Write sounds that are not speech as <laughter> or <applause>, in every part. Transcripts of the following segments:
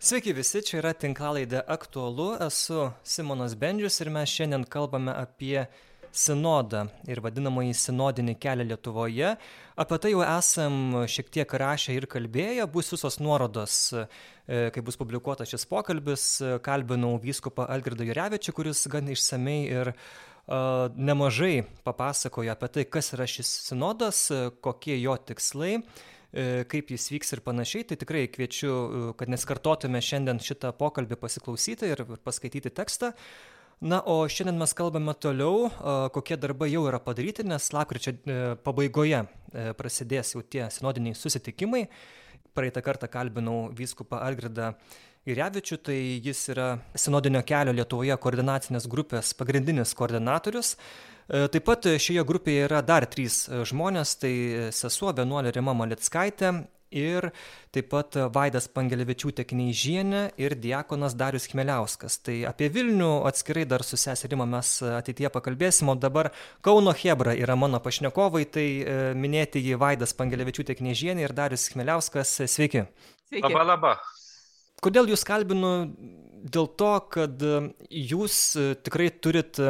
Sveiki visi, čia yra tinklalaidė aktualu, esu Simonas Bendžius ir mes šiandien kalbame apie sinodą ir vadinamąjį sinodinį kelią Lietuvoje. Apie tai jau esam šiek tiek rašę ir kalbėję, bus visos nuorodos, e, kai bus publikuotas šis pokalbis. Kalbinau vyskupą Algirdą Jurevičių, kuris gan išsamei ir uh, nemažai papasakojo apie tai, kas yra šis sinodas, kokie jo tikslai E, kaip jis vyks ir panašiai, tai tikrai kviečiu, e, kad neskartotume šiandien šitą pokalbį pasiklausyti ir paskaityti tekstą. Na, o šiandien mes kalbame toliau, e, kokie darbai jau yra padaryti, nes lakryčio pabaigoje prasidės jau tie sinodiniai susitikimai. Praeitą kartą kalbinau vyskupą Algirdą Irevičių, tai jis yra sinodinio kelio Lietuvoje koordinacinės grupės pagrindinis koordinatorius. E, taip pat šioje grupėje yra dar trys e, žmonės, tai sesuo vienuolė Rima Malickaitė ir taip pat Vaidas Pangelevičiūtė Kneižienė ir diakonas Darius Chmeliauskas. Tai apie Vilnių atskirai dar su seserima mes ateityje pakalbėsim, o dabar Kauno Hebra yra mano pašnekovai, tai e, minėti jį Vaidas Pangelevičiūtė Kneižienė ir Darius Chmeliauskas. Sveiki. Sveiki. Labą, labą. Kodėl jūs kalbinu? Dėl to, kad jūs tikrai turit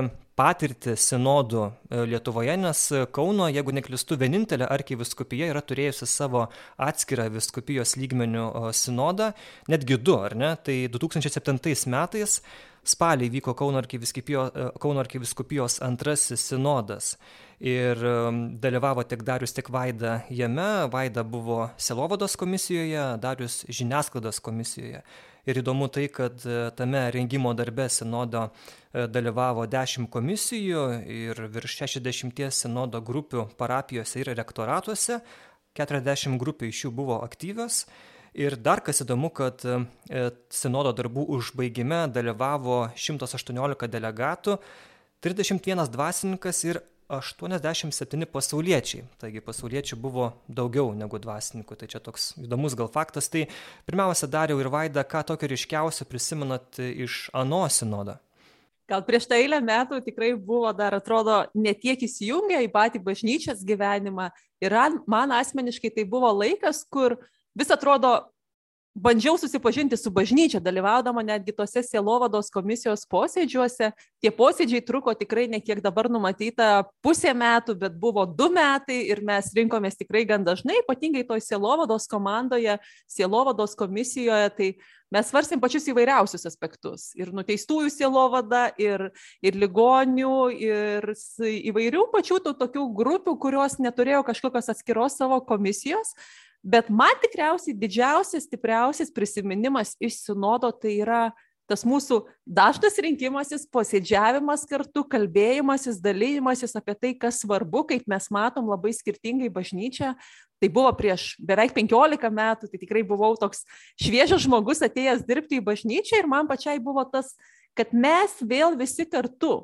patirtį sinodų e, Lietuvoje, nes Kauno, jeigu neklistu, vienintelė arkiviskupija yra turėjusi savo atskirą viskupijos lygmenių sinodą, netgi du, ar ne? Tai 2007 metais spalį vyko Kauno e, Kauno arkiviskupijos antrasis sinodas. Ir dalyvavo tiek Darius, tiek Vaida jame. Vaida buvo Selovados komisijoje, Darius žiniasklaidos komisijoje. Ir įdomu tai, kad e, tame rengimo darbe sinodo e, dalyvavo 10 komisijų ir virš 60 sinodo grupių parapijose ir rektoratuose, 40 grupių iš jų buvo aktyvios. Ir dar kas įdomu, kad e, sinodo darbų užbaigime dalyvavo 118 delegatų, 31 dvasininkas ir 87 pasauliečiai. Taigi pasauliečių buvo daugiau negu dvasininkų. Tai čia toks įdomus gal faktas. Tai pirmiausia, Dariau ir Vaida, ką tokio ryškiausio prisimenat iš ano sinodo? Gal prieš tą eilę metų tikrai buvo dar, atrodo, netiek įsijungę į patį bažnyčios gyvenimą. Ir man asmeniškai tai buvo laikas, kur vis atrodo bandžiau susipažinti su bažnyčia, dalyvaudama netgi tose sielovados komisijos posėdžiuose. Tie posėdžiai truko tikrai ne kiek dabar numatyta pusė metų, bet buvo du metai ir mes rinkomės tikrai gan dažnai, ypatingai toj sielovados komandoje, sielovados komisijoje. Tai mes svarsim pačius įvairiausius aspektus. Ir nuteistųjų sielovada, ir, ir ligonių, ir įvairių pačių tų tokių grupių, kurios neturėjo kažkokios atskiros savo komisijos Bet man tikriausiai didžiausias, stipriausias prisiminimas iš sinodo tai yra tas mūsų dažnas rinkimasis, posėdžiavimas kartu, kalbėjimasis, dalymasis apie tai, kas svarbu, kaip mes matom labai skirtingai bažnyčią. Tai buvo prieš beveik 15 metų, tai tikrai buvau toks šviežias žmogus atėjęs dirbti į bažnyčią ir man pačiai buvo tas, kad mes vėl visi kartu,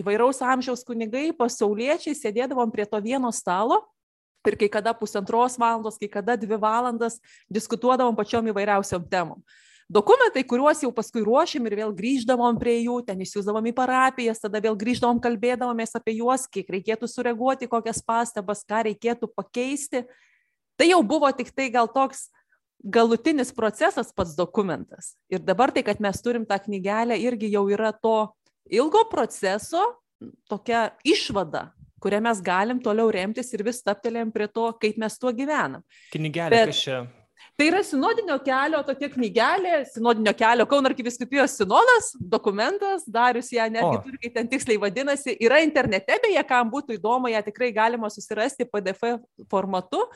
įvairaus amžiaus kunigai, pasauliečiai, sėdėdavom prie to vieno stalo ir kai kada pusantros valandos, kai kada dvi valandas diskutuodavom pačiom įvairiausiom temom. Dokumentai, kuriuos jau paskui ruošėm ir vėl grįždavom prie jų, ten įsiūsdavom į parapijas, tada vėl grįždavom, kalbėdavomės apie juos, kiek reikėtų sureaguoti, kokias pastabas, ką reikėtų pakeisti. Tai jau buvo tik tai gal toks galutinis procesas pats dokumentas. Ir dabar tai, kad mes turim tą knygelę, irgi jau yra to ilgo proceso tokia išvada, kuria mes galim toliau remtis ir vis staptelėm prie to, kaip mes tuo gyvenam. Knygelė, Bet, kas čia? Tai yra sinodinio kelio tokia knygelė, sinodinio kelio Kauno arkiviskupijos sinodas, dokumentas, darius ją netgi turi, kaip ten tiksliai vadinasi, yra internete, beje, kam būtų įdomu, ją tikrai galima susirasti PDF formatu.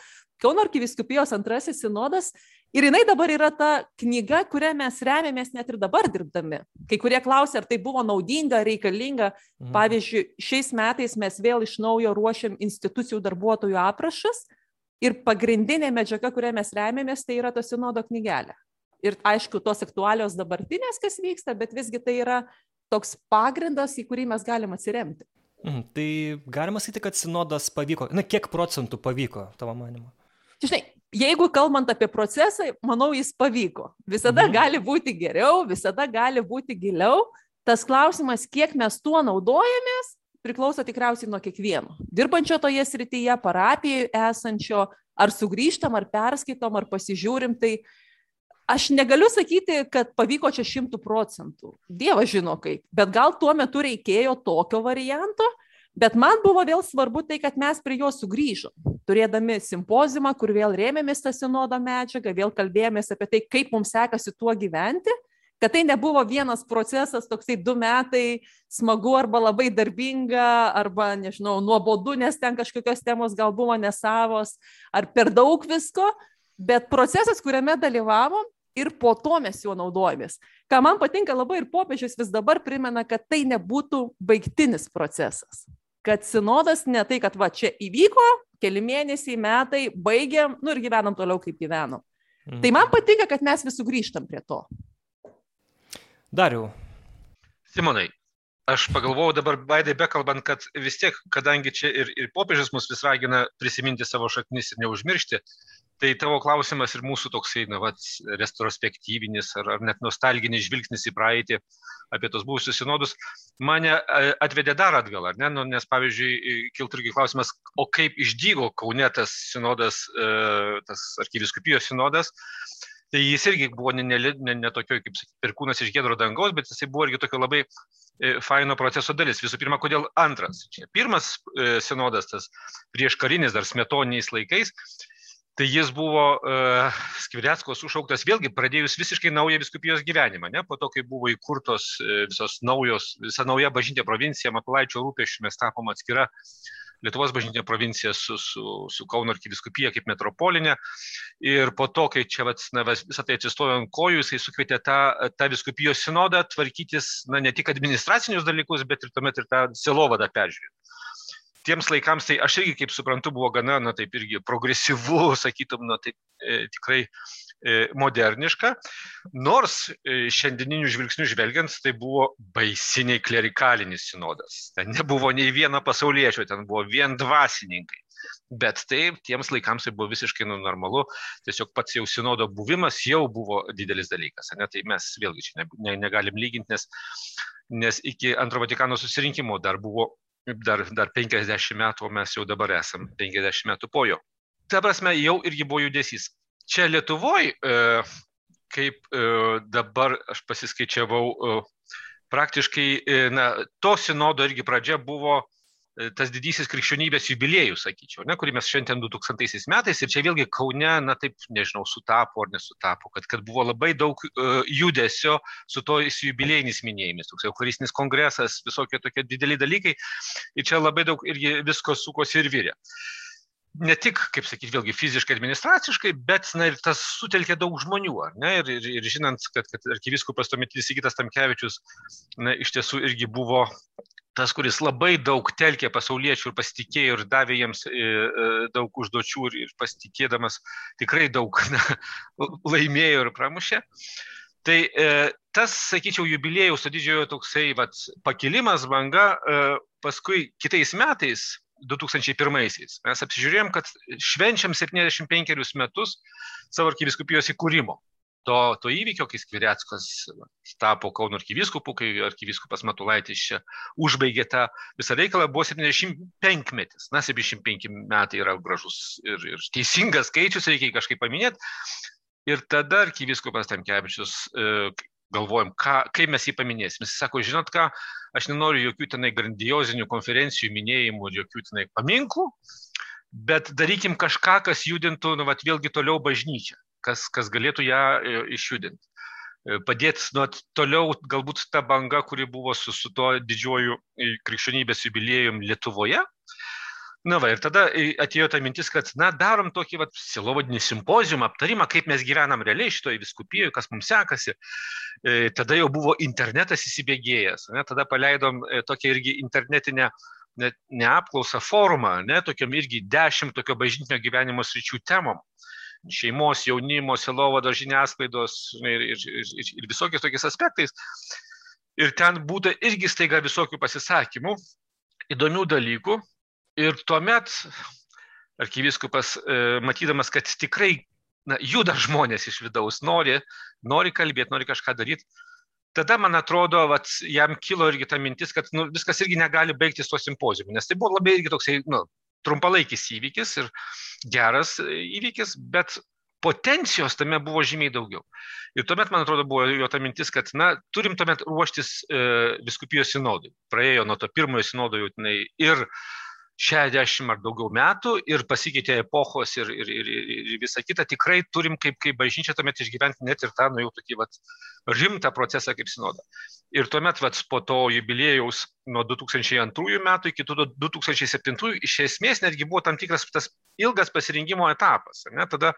Kauno arkiviskupijos antrasis sinodas Ir jinai dabar yra ta knyga, kurią mes remiamės net ir dabar dirbdami. Kai kurie klausia, ar tai buvo naudinga, reikalinga. Mhm. Pavyzdžiui, šiais metais mes vėl iš naujo ruošiam institucijų darbuotojų aprašas ir pagrindinė medžiaga, kurią mes remiamės, tai yra to sinodo knygelė. Ir aišku, tos aktualios dabartinės, kas vyksta, bet visgi tai yra toks pagrindas, į kurį mes galim atsiremti. Mhm, tai galima sakyti, kad sinodas pavyko. Na, kiek procentų pavyko, tavo manimu? Žinai, jeigu kalbant apie procesą, manau, jis pavyko. Visada mhm. gali būti geriau, visada gali būti giliau. Tas klausimas, kiek mes tuo naudojamės, priklauso tikriausiai nuo kiekvieno. Dirbančio toje srityje, parapijoje esančio, ar sugrįžtam, ar perskaitom, ar pasižiūrim, tai aš negaliu sakyti, kad pavyko čia šimtų procentų. Dievas žino kaip, bet gal tuo metu reikėjo tokio varianto, bet man buvo vėl svarbu tai, kad mes prie jo sugrįžom. Turėdami simpozimą, kur vėl rėmėmės tą sinodo medžiagą, vėl kalbėjomės apie tai, kaip mums sekasi tuo gyventi, kad tai nebuvo vienas procesas, toksai du metai, smagu arba labai darbinga, arba, nežinau, nuobodu, nes ten kažkokios temos gal buvo nesavos, ar per daug visko, bet procesas, kuriame dalyvavom, ir po to mes juo naudojamės. Ką man patinka labai ir popiežius vis dabar primena, kad tai nebūtų baigtinis procesas. Kad sinodas ne tai, kad va čia įvyko, keli mėnesiai, metai, baigiam, nu ir gyvenam toliau, kaip gyvenom. Mhm. Tai man patinka, kad mes vis sugrįžtam prie to. Dariau. Simonai, aš pagalvojau dabar, Vaidai, bekalbant, kad vis tiek, kadangi čia ir, ir popiežius mus vis ragina prisiminti savo šaknis ir neužmiršti, tai tavo klausimas ir mūsų toksai, na, vat, retrospektyvinis ar, ar net nostalginis žvilgsnis į praeitį apie tos buvusius sinodus mane e, atvedė dar atgal, ar ne? Nu, nes, pavyzdžiui, kiltų irgi klausimas, o kaip išdygo Kaune tas sinodas, e, tas arkiviskupijos sinodas, tai jis irgi buvo ne, ne, ne, ne tokio, kaip sakyti, perkūnas iš gėdro dangaus, bet jisai buvo irgi tokio labai e, faino proceso dalis. Visų pirma, kodėl antras? Pirmas sinodas, tas prieš karinis dar smetoniais laikais, tai jis buvo uh, Skvireckos užšauktas vėlgi pradėjus visiškai naują viskupijos gyvenimą, ne? po to, kai buvo įkurtos uh, visos naujos, visa nauja bažnytė provincija, Matulaičio rūpešių mes tapom atskira Lietuvos bažnytinė provincija su, su, su Kauno arkiviskupija kaip metropolinė. Ir po to, kai čia vat, na, visą tai atsistojo ant kojų, jisai sukvietė tą, tą viskupijos sinodą tvarkytis na, ne tik administracinius dalykus, bet ir tuomet ir tą silovadą peržiūrėti tiems laikams tai aš irgi, kaip suprantu, buvo gana, na taip irgi progresyvu, <laughs> sakytum, na taip e, tikrai e, moderniška, nors e, šiandieninių žvilgsnių žvelgiant, tai buvo baisiniai klerikalinis sinodas. Ten nebuvo nei vieno pasaulietčio, ten buvo vien dvasininkai. Bet taip, tiems laikams tai buvo visiškai nu, normalu, tiesiog pats jau sinodo buvimas jau buvo didelis dalykas. Ne? Tai mes vėlgi čia ne, ne, negalim lyginti, nes, nes iki antro Vatikano susirinkimo dar buvo dar, dar 50 metų, o mes jau dabar esam 50 metų po jo. Ta prasme, jau irgi buvo judesys. Čia Lietuvoje, kaip e, dabar aš pasiskaičiavau, e, praktiškai, e, na, to sinodo irgi pradžia buvo tas didysis krikščionybės jubiliejus, sakyčiau, ne, kurį mes šiandien 2000 metais ir čia vėlgi Kaune, na taip, nežinau, sutapo ar nesutapo, kad, kad buvo labai daug uh, judesio su to jubiliejiniais minėjimais, toks eucharistinis kongresas, visokie tokie dideli dalykai ir čia labai daug irgi visko sukosi ir vyrė. Ne tik, kaip sakyti, vėlgi fiziškai, administraciškai, bet na, ir tas sutelkė daug žmonių. Ne, ir, ir, ir žinant, kad, kad arkiviskupas tuometinis Sigitas Tamkevičius na, iš tiesų irgi buvo tas, kuris labai daug telkė pasauliečių ir pasitikėjo ir davė jiems e, e, daug užduočių ir, pasitikėdamas tikrai daug na, <laughs> laimėjo ir pramušė. Tai e, tas, sakyčiau, jubiliejus didžiojo toksai vat, pakilimas, banga, paskui kitais metais, 2001-aisiais, mes apsižiūrėjom, kad švenčiam 75 metus savo arkiviskupijos įkūrimo to, to įvykio, kai Skvireckas tapo Kauno arkivyskupu, kai arkivyskupas Matulaitis čia užbaigė tą visą reikalą, buvo 75 metis. Na, 75 metai yra gražus ir, ir teisingas skaičius, reikia kažkaip paminėti. Ir tada arkivyskupas Tamkevičius e, galvojom, ką, kaip mes jį paminėsim. Jis sako, žinot ką, aš nenoriu jokių tenai grandiozinių konferencijų minėjimų ir jokių tenai paminklų, bet darykim kažką, kas judintų, nu, vat, vėlgi toliau bažnyčią kas, kas galėtų ją e, išjudinti. E, Padėti nuo toliau galbūt ta banga, kuri buvo su, su to didžiuoju e, krikščionybės jubiliejum Lietuvoje. Na va, ir tada atėjo ta mintis, kad, na, darom tokį, va, silovadinį simpozijumą, aptarimą, kaip mes gyvenam realiai šitoje viskupijoje, kas mums sekasi. E, tada jau buvo internetas įsibėgėjęs, ne, tada paleidom e, tokią irgi internetinę ne, neapklausą forumą, ne, tokiam irgi dešimt tokio bažnytinio gyvenimo sričių temom šeimos, jaunimo, silovado žiniasklaidos ir, ir, ir, ir visokiais tokiais aspektais. Ir ten būtų irgi staiga visokių pasisakymų, įdomių dalykų. Ir tuomet arkiviskupas, e, matydamas, kad tikrai na, juda žmonės iš vidaus, nori, nori kalbėti, nori kažką daryti, tada, man atrodo, vat, jam kilo irgi ta mintis, kad nu, viskas irgi negali baigtis tuo simpozijumu, nes tai buvo labai irgi toksai nu, trumpalaikis įvykis ir geras įvykis, bet potencijos tame buvo žymiai daugiau. Ir tuomet, man atrodo, buvo jo ta mintis, kad, na, turim tuomet ruoštis e, viskupijos sinodui. Praėjo nuo to pirmojo sinodo jau tenai ir 60 ar daugiau metų ir pasikeitė epochos ir, ir, ir, ir visa kita, tikrai turim kaip, kaip bažnyčia tuomet išgyventi net ir tą, nu jau tokį vat, rimtą procesą kaip sinodą. Ir tuomet vat, po to jubiliejaus nuo 2002 metų iki 2007 iš esmės netgi buvo tam tikras tas ilgas pasirinkimo etapas. Ne? Tada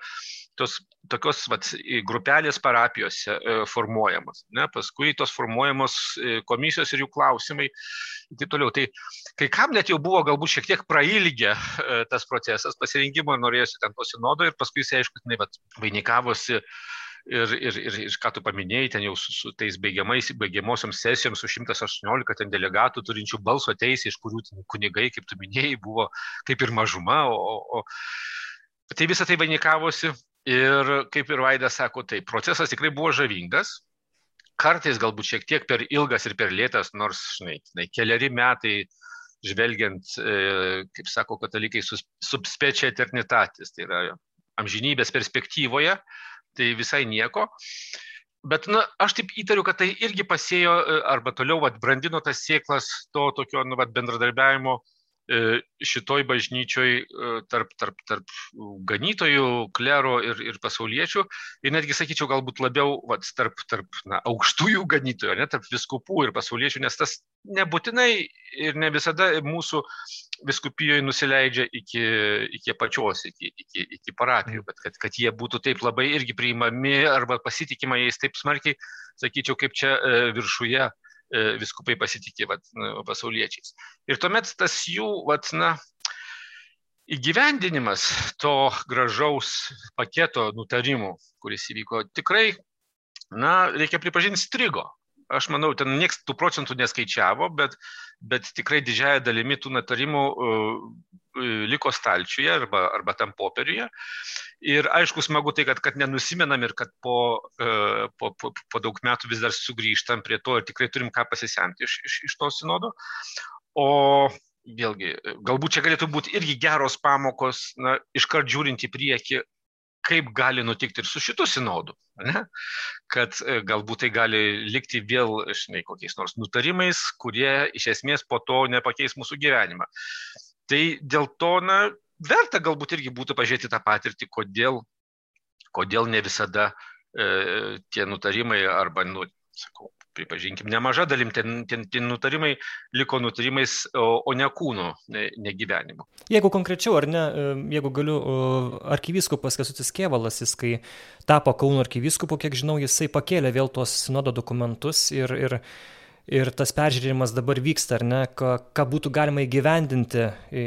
tos tokios vat, grupelės parapijose e, formuojamos. Ne? Paskui tos formuojamos e, komisijos ir jų klausimai. Ir taip toliau. Tai kai kam net jau buvo galbūt šiek tiek prailgę e, tas procesas pasirinkimo ir norėjosi ten to sinodo ir paskui jis, aišku, jinai, vat, vainikavosi ir, ir, ir, ir ką tu paminėjai, ten jau su, su tais baigiamais, baigiamosioms sesijoms su 118 ten delegatų turinčių balso teisę, iš kurių kunigai, kaip tu minėjai, buvo kaip ir mažuma, o, o, Tai visą tai vainikavosi Ir kaip ir Vaidas sako, tai procesas tikrai buvo žavingas, kartais galbūt šiek tiek per ilgas ir per lėtas, nors, žinai, žinai keliari metai, žvelgiant, e, kaip sako katalikai, subspečia eternitatis, tai yra amžinybės perspektyvoje, tai visai nieko. Bet, na, aš taip įtariu, kad tai irgi pasėjo e, arba toliau vat, brandino tas sėklas to tokio nu, vat, bendradarbiavimo E, šitoj bažnyčioj e, tarp, tarp, tarp ganytojų, klero ir, ir pasauliečių. Ir netgi sakyčiau, galbūt labiau vat, tarp, tarp na, aukštųjų ganytojų, ne, tarp viskupų ir pasauliečių, nes tas nebūtinai ir ne visada mūsų viskupijoje nusileidžia iki, iki pačios, iki, iki, iki parapijų, bet kad, kad jie būtų taip labai irgi priimami arba pasitikima jais taip smarkiai, sakyčiau, kaip čia e, viršuje E, viskupai pasitikė vat, pasauliečiais. Ir tuomet tas jų vat, na, įgyvendinimas to gražaus paketo nutarimų, kuris įvyko, tikrai, na, reikia pripažinti, strigo. Aš manau, ten niekas tų procentų neskaičiavo, bet, bet tikrai didžiaja dalimi tų nutarimų uh, liko stalčiuje arba, arba tam popieriuje. Ir aišku, smagu tai, kad, kad nenusimenam ir kad po, e, po, po, po daug metų vis dar sugrįžtam prie to ir tikrai turim ką pasisemti iš, iš, iš to sinodo. O vėlgi, galbūt čia galėtų būti irgi geros pamokos, na, iškart žiūrint į priekį, kaip gali nutikti ir su šitu sinodu. Ne? Kad e, galbūt tai gali likti vėl, žinai, kokiais nors nutarimais, kurie iš esmės po to nepakeis mūsų gyvenimą. Tai dėl to, na, verta galbūt irgi būtų pažiūrėti tą patirtį, kodėl, kodėl ne visada e, tie nutarimai arba, nu, sakau, pripažinkim, nemaža dalim tie, tie, tie nutarimai liko nutarimais, o, o ne kūno, ne, ne gyvenimu. Jeigu konkrečiau, ar ne, e, jeigu galiu, arkivyskupas Kesutis Kievalas, jis kai tapo Kauno arkivyskupu, kiek žinau, jisai pakėlė vėl tuos sinodo dokumentus ir, ir ir tas peržiūrėjimas dabar vyksta, ar ne, ką, ką būtų galima įgyvendinti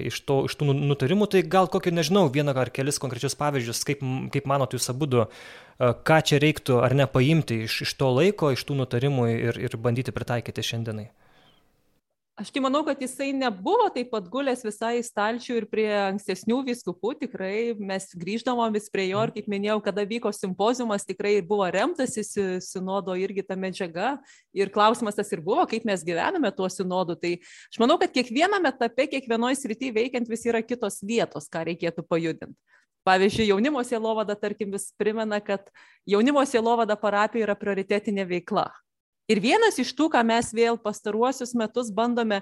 iš, to, iš tų nu, nutarimų, tai gal kokį, nežinau, vieną ar kelis konkrečius pavyzdžius, kaip, kaip manot jūs abu, ką čia reiktų ar ne paimti iš, iš to laiko, iš tų nutarimų ir, ir bandyti pritaikyti šiandienai. Aš tai manau, kad jisai nebuvo taip pat gulęs visai į stalčių ir prie ankstesnių viskupų, tikrai mes grįždavom vis prie jo ir, kaip minėjau, kada vyko simpozijumas, tikrai buvo remtasi sinodo irgi ta medžiaga ir klausimas tas ir buvo, kaip mes gyvename tuo sinodu. Tai aš manau, kad kiekviename etape, kiekvienoje srityje veikiant vis yra kitos vietos, ką reikėtų pajudinti. Pavyzdžiui, jaunimo sielovada, tarkim, vis primena, kad jaunimo sielovada parapija yra prioritetinė veikla. Ir vienas iš tų, ką mes vėl pastaruosius metus bandome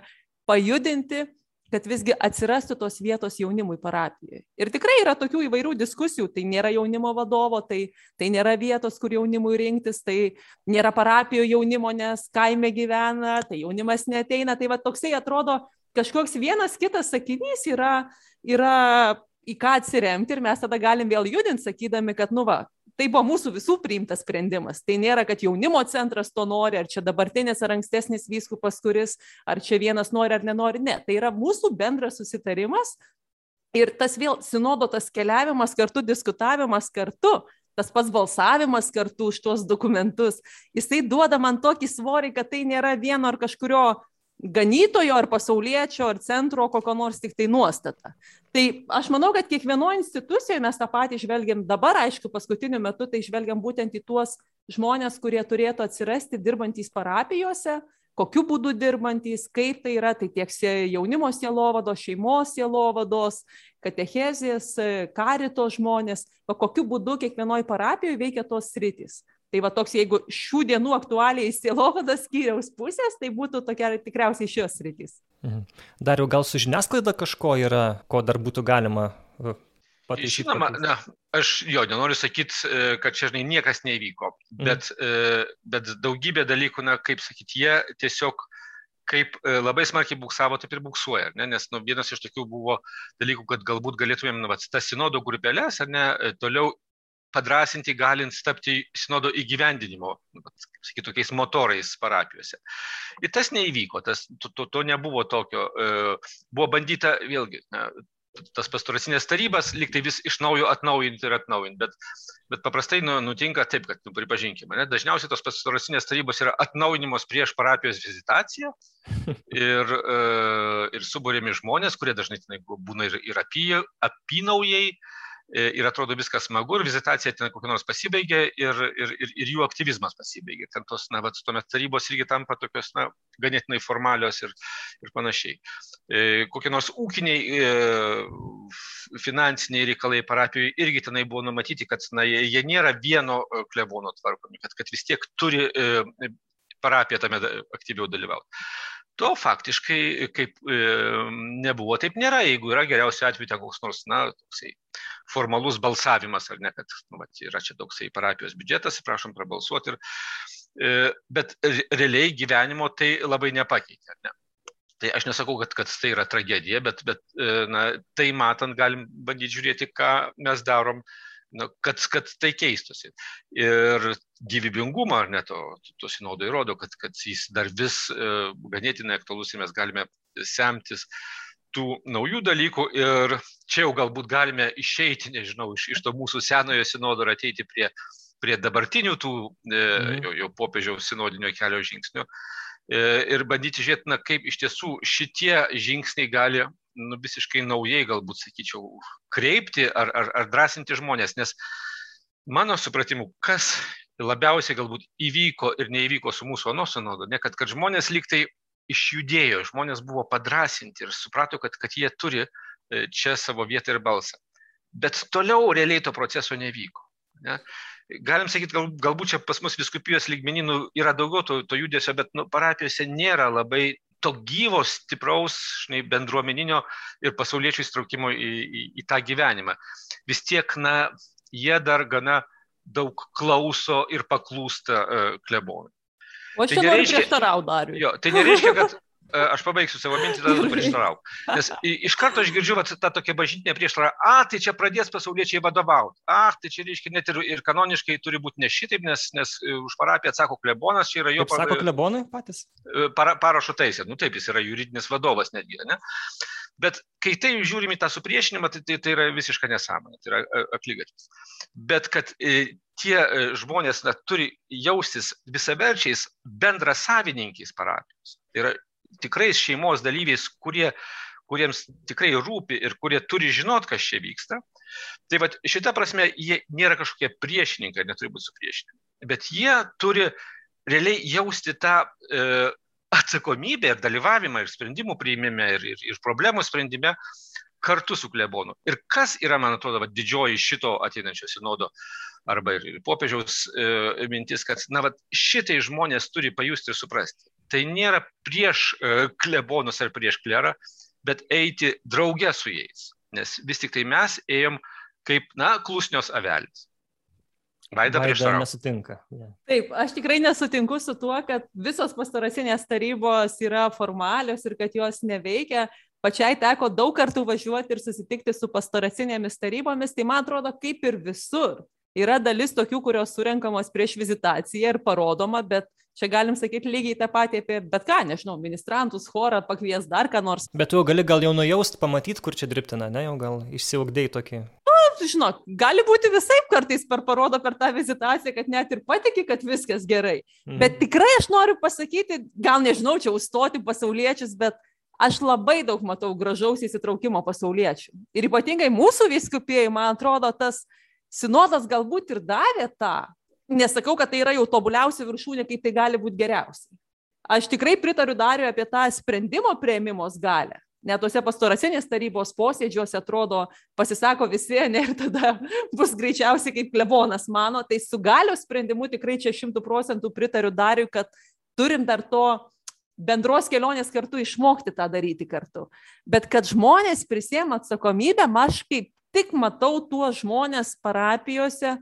pajudinti, kad visgi atsirastų tos vietos jaunimui parapijoje. Ir tikrai yra tokių įvairių diskusijų, tai nėra jaunimo vadovo, tai, tai nėra vietos, kur jaunimui rinktis, tai nėra parapijo jaunimo, nes kaime gyvena, tai jaunimas neteina. Tai va toksai atrodo, kažkoks vienas kitas sakinys yra, yra į ką atsiremti ir mes tada galim vėl judinti, sakydami, kad, nu va, tai buvo mūsų visų priimtas sprendimas. Tai nėra, kad jaunimo centras to nori, ar čia dabartinis ar ankstesnis vyskupas, kuris, ar čia vienas nori ar nenori. Ne, tai yra mūsų bendras susitarimas. Ir tas vėl sinodo tas keliavimas kartu, diskutavimas kartu, tas pats balsavimas kartu už tuos dokumentus, jisai duoda man tokį svorį, kad tai nėra vieno ar kažkurio ganytojo ar pasauliečio ar centro kokio nors tik tai nuostata. Tai aš manau, kad kiekvienoje institucijoje mes tą patį žvelgiam dabar, aišku, paskutiniu metu tai žvelgiam būtent į tuos žmonės, kurie turėtų atsirasti dirbantys parapijose, kokiu būdu dirbantys, kaip tai yra, tai tiek jaunimo sielovados, šeimos sielovados katechezės, karito žmonės, kokiu būdu kiekvienoje parapijoje veikia tos sritys. Tai va toks, jeigu šių dienų aktualiai įsilovadas skyriaus pusės, tai būtų tokia tikriausiai šios rytis. Mhm. Dar jau gal su žiniasklaida kažko yra, ko dar būtų galima e, pataisyti? Žinoma, na, aš jo nenoriu sakyti, e, kad čia žinai niekas nevyko, mhm. bet, mhm. bet daugybė dalykų, na, kaip sakyti, jie tiesiog kaip labai smarkiai buksavo, taip ir buksuoja, ne? nes nu, vienas iš tokių buvo dalykų, kad galbūt galėtumėm, nu, tas sinodo grupelės, ar ne, toliau padrasinti galint tapti sinodo įgyvendinimo, sakyt, tokiais motorais parapijose. Ir tas neįvyko, tas, to, to, to nebuvo tokio. E, buvo bandyta vėlgi, tas pastoracinės tarybas liktai vis iš naujo atnaujinti ir atnaujinti, bet, bet paprastai nu, nutinka taip, kad, nu, pripažinkime, ne, dažniausiai tos pastoracinės tarybos yra atnaujinimos prieš parapijos vizitaciją ir, e, ir subūrėmi žmonės, kurie dažnai būna ir, ir apie, apynaujai, E, ir atrodo viskas smagu, ir vizitacija ten kokia nors pasibaigė, ir, ir, ir, ir jų aktyvizmas pasibaigė. Ten tos, na, vat, tuomet tarybos irgi tampa tokios, na, ganėtinai formalios ir, ir panašiai. E, kokie nors ūkiniai, e, finansiniai reikalai parapijoje irgi tenai buvo numatyti, kad, na, jie nėra vieno e, klebono tvarkomi, kad, kad vis tiek turi e, parapija tame aktyviau dalyvauti. To faktiškai kaip e, nebuvo, taip nėra, jeigu yra geriausiu atveju ten koks nors, na, toksai formalus balsavimas, ar ne, kad nu, vat, yra čia toksai parapijos biudžetas, prašom prabalsuoti, ir, e, bet realiai gyvenimo tai labai nepakeitė. Ne? Tai aš nesakau, kad, kad tai yra tragedija, bet, bet e, na, tai matant galim bandyti žiūrėti, ką mes darom nu, kad, kad tai keistusi. Ir gyvybingumą, ar ne, to, to sinodo įrodo, kad, kad jis dar vis e, ganėtinai aktualus ir mes galime semtis tų naujų dalykų ir čia jau galbūt galime išeiti, nežinau, iš, iš to mūsų senojo sinodo ir ateiti prie, prie dabartinių tų e, mhm. jau, jau popiežiaus sinodinio kelio žingsnių e, ir bandyti žiūrėti, na, kaip iš tiesų šitie žingsniai gali nu, visiškai naujai, galbūt sakyčiau, kreipti ar, ar, ar drąsinti žmonės, nes mano supratimu, kas labiausiai galbūt įvyko ir neįvyko su mūsų anosinodu, ne kad, kad žmonės liktai išjudėjo, žmonės buvo padrasinti ir suprato, kad, kad jie turi e, čia savo vietą ir balsą. Bet toliau realiai to proceso nevyko. Ne? Galim sakyti, gal, galbūt čia pas mus viskupijos lygmeninų yra daugiau to, to judesio, bet nu, parapijose nėra labai to gyvo, stipraus, žinai, bendruomeninio ir pasauliečių įstraukimo į, į, į tą gyvenimą. Vis tiek, na, jie dar gana daug klauso ir paklūsta uh, klebonui. O aš tai čia noriu prieštarauti dar. Jo, tai nereiškia, kad <laughs> aš pabaigsiu savo mintį, tada prieštarauk. Nes iš karto aš girdžiu vat, tą tokią bažnytinę prieštarą, a, tai čia pradės pasauliečiai vadovauti, a, tai čia reiškia net ir, ir kanoniškai turi būti ne šitaip, nes, nes už parapiją atsako klebonas, čia yra jo parašo. Sako klebonai patys? Para, parašo taisė, nu taip, jis yra juridinis vadovas netgi, ne? Bet kai tai žiūrim į tą supriešinimą, tai, tai, tai yra visiška nesąmonė, tai yra aklygatis. Bet kad tie žmonės na, turi jaustis visaverčiais bendra savininkiais parapijos. Tai yra tikrais šeimos dalyviais, kurie, kuriems tikrai rūpi ir kurie turi žinot, kas čia vyksta. Tai va šita prasme jie nėra kažkokie priešininkai, neturi būti supriešinami, bet jie turi realiai jausti tą e, atsakomybę ir dalyvavimą ir sprendimų priimime ir, ir, ir problemų sprendime kartu su klebonu. Ir kas yra, man atrodo, va, didžioji šito ateinančio sinodo arba ir, popiežiaus e, mintis, kad na, va, šitai žmonės turi pajusti ir suprasti tai nėra prieš e, klebonus ar prieš klerą, bet eiti drauge su jais. Nes vis tik tai mes ėjom kaip, na, klusnios avelis. Vaida prieštarauja. nesutinka. Yeah. Taip, aš tikrai nesutinku su tuo, kad visos pastoracinės tarybos yra formalios ir kad jos neveikia. Pačiai teko daug kartų važiuoti ir susitikti su pastoracinėmis tarybomis, tai man atrodo kaip ir visur. Yra dalis tokių, kurios surenkamos prieš vizitaciją ir parodoma, bet Čia galim sakyti lygiai tą patį apie bet ką, nežinau, ministrantus, chorą, pakvies dar ką nors. Bet tu gali gal jau nujaust, pamatyti, kur čia dirbtina, ne, jau gal išsiugdėjai tokį. Žinok, gali būti visai kartais per parodo per tą vizitaciją, kad net ir patiki, kad viskas gerai. Mhm. Bet tikrai aš noriu pasakyti, gal nežinau, čia užstoti pasauliečius, bet aš labai daug matau gražaus įsitraukimo pasauliečių. Ir ypatingai mūsų viskupėjai, man atrodo, tas sinodas galbūt ir davė tą nesakau, kad tai yra jau tobuliausia viršūnė, kaip tai gali būti geriausiai. Aš tikrai pritariu Dariu apie tą sprendimo prieimimos galę. net tuose pastoracinės tarybos posėdžiuose atrodo, pasisako visi, ne ir tada <laughs> bus greičiausiai kaip klebonas mano, tai su galios sprendimu tikrai čia šimtų procentų pritariu Dariui, kad turim dar to bendros kelionės kartu išmokti tą daryti kartu. Bet kad žmonės prisėmė atsakomybę, aš kaip tik matau tuos žmonės parapijose,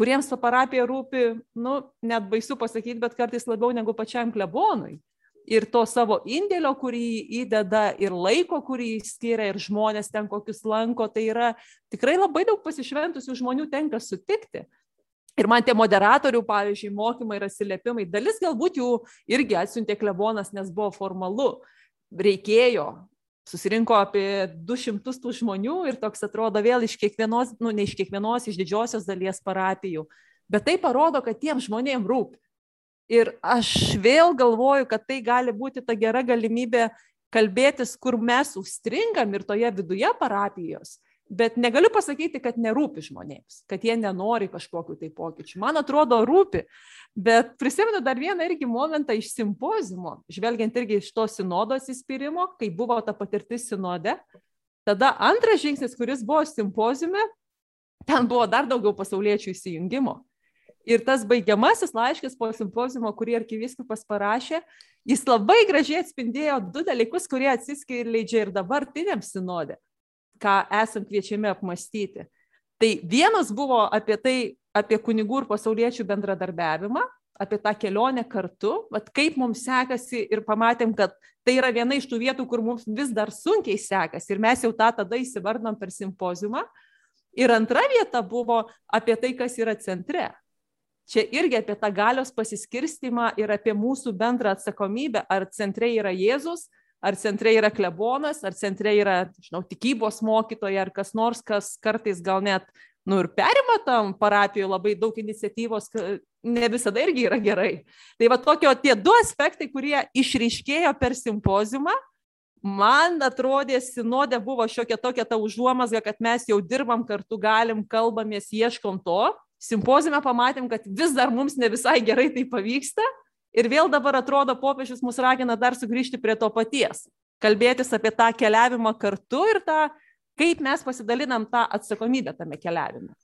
kuriems ta parapija rūpi, nu, net baisu pasakyti, bet kartais labiau negu pačiam klebonui ir to savo indėlio, kurį įdeda, ir laiko, kurį skiria, ir žmonės ten kokius lanko, tai yra tikrai labai daug pasišventusių žmonių tenka sutikti. Ir man tie moderatorių, pavyzdžiui, mokymai ir atsiliepimai, dalis galbūt jų irgi atsiuntė klebonas, nes buvo formalu, reikėjo, susirinko apie 200 tų žmonių ir toks atrodo vėl iš kiekvienos, nu ne iš kiekvienos, iš didžiosios dalies parapijų. Bet tai parodo, kad tiem žmonėm rūpi. Ir aš vėl galvoju, kad tai gali būti ta gera galimybė kalbėtis, kur mes užstringam ir toje viduje parapijos. Bet negaliu pasakyti, kad nerūpi žmonėms, kad jie nenori kažkokiu tai pokyčiu. Man atrodo, rūpi. Bet prisimenu dar vieną irgi momentą iš simpozimo, žvelgiant irgi iš to sinodo atsispyrimo, kai buvo ta patirtis sinode. Tada antras žingsnis, kuris buvo simpozijume, ten buvo dar daugiau pasauliečių įsijungimo. Ir tas baigiamasis laiškas po simpozijumo, kurį arkiviskupas parašė, jis labai gražiai atspindėjo du dalykus, kurie atsiskleidžia ir dabartiniam sinodė, ką esam kviečiami apmastyti. Tai vienas buvo apie tai, apie kunigų ir pasauliečių bendradarbiavimą, apie tą kelionę kartu, vat kaip mums sekasi ir pamatėm, kad tai yra viena iš tų vietų, kur mums vis dar sunkiai sekasi ir mes jau tą tada įsivardom per simpozijumą. Ir antra vieta buvo apie tai, kas yra centre čia irgi apie tą galios pasiskirstimą ir apie mūsų bendrą atsakomybę, ar centre yra Jėzus, ar centre yra klebonas, ar centre yra, žinau, tikybos mokytoja, ar kas nors, kas kartais gal net, nu ir perima tam parapijoje labai daug iniciatyvos, ne visada irgi yra gerai. Tai va tokio tie du aspektai, kurie išryškėjo per simpozimą, man atrodė, sinodė buvo šiokia tokia ta užuomasga, kad mes jau dirbam kartu, galim, kalbamės, ieškom to, simpozime pamatėm, kad vis dar mums ne visai gerai tai pavyksta ir vėl dabar atrodo popiežius mus ragina dar sugrįžti prie to paties. Kalbėtis apie tą keliavimą kartu ir tą, kaip mes pasidalinam tą atsakomybę tame keliavime.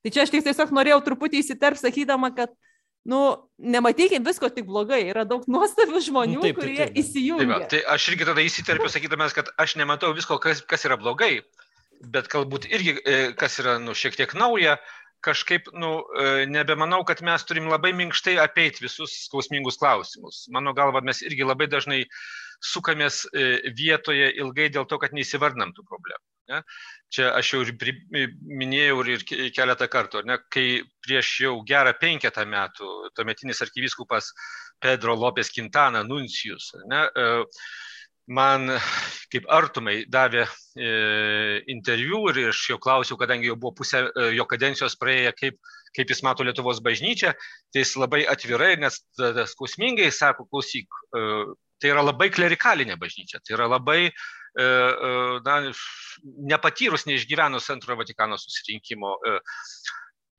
Tai čia aš tiesiog norėjau truputį įsiterp, sakydama, kad nu, nematykim visko tik blogai, yra daug nuostabių žmonių, nu, taip, kurie taip, taip. įsijungia. Taip, tai aš irgi tada įsiterpiu, sakydamas, kad aš nematau visko, kas, kas yra blogai, bet galbūt irgi, e, kas yra nu, šiek tiek nauja, kažkaip, nu, e, nebemanau, kad mes turim labai minkštai apeiti visus skausmingus klausimus. Mano galva, mes irgi labai dažnai sukamės e, vietoje ilgai dėl to, kad neįsivardinam tų problemų. Ne? Čia aš jau ir minėjau ir keletą kartų, ne? kai prieš jau gerą penketą metų tuometinis arkivyskupas Pedro Lopes Quintana Nuncijus ne? Uh, man kaip artumai davė e, interviu ir aš jo klausiau, kadangi jau buvo pusė e, jo kadencijos praėję, kaip, kaip jis mato Lietuvos bažnyčią, tai jis labai atvirai, nes skausmingai sako, klausyk, e, tai yra labai klerikalinė bažnyčia, tai yra labai e, e, na, nepatyrus, neišgyvenus antrojo Vatikano susirinkimo.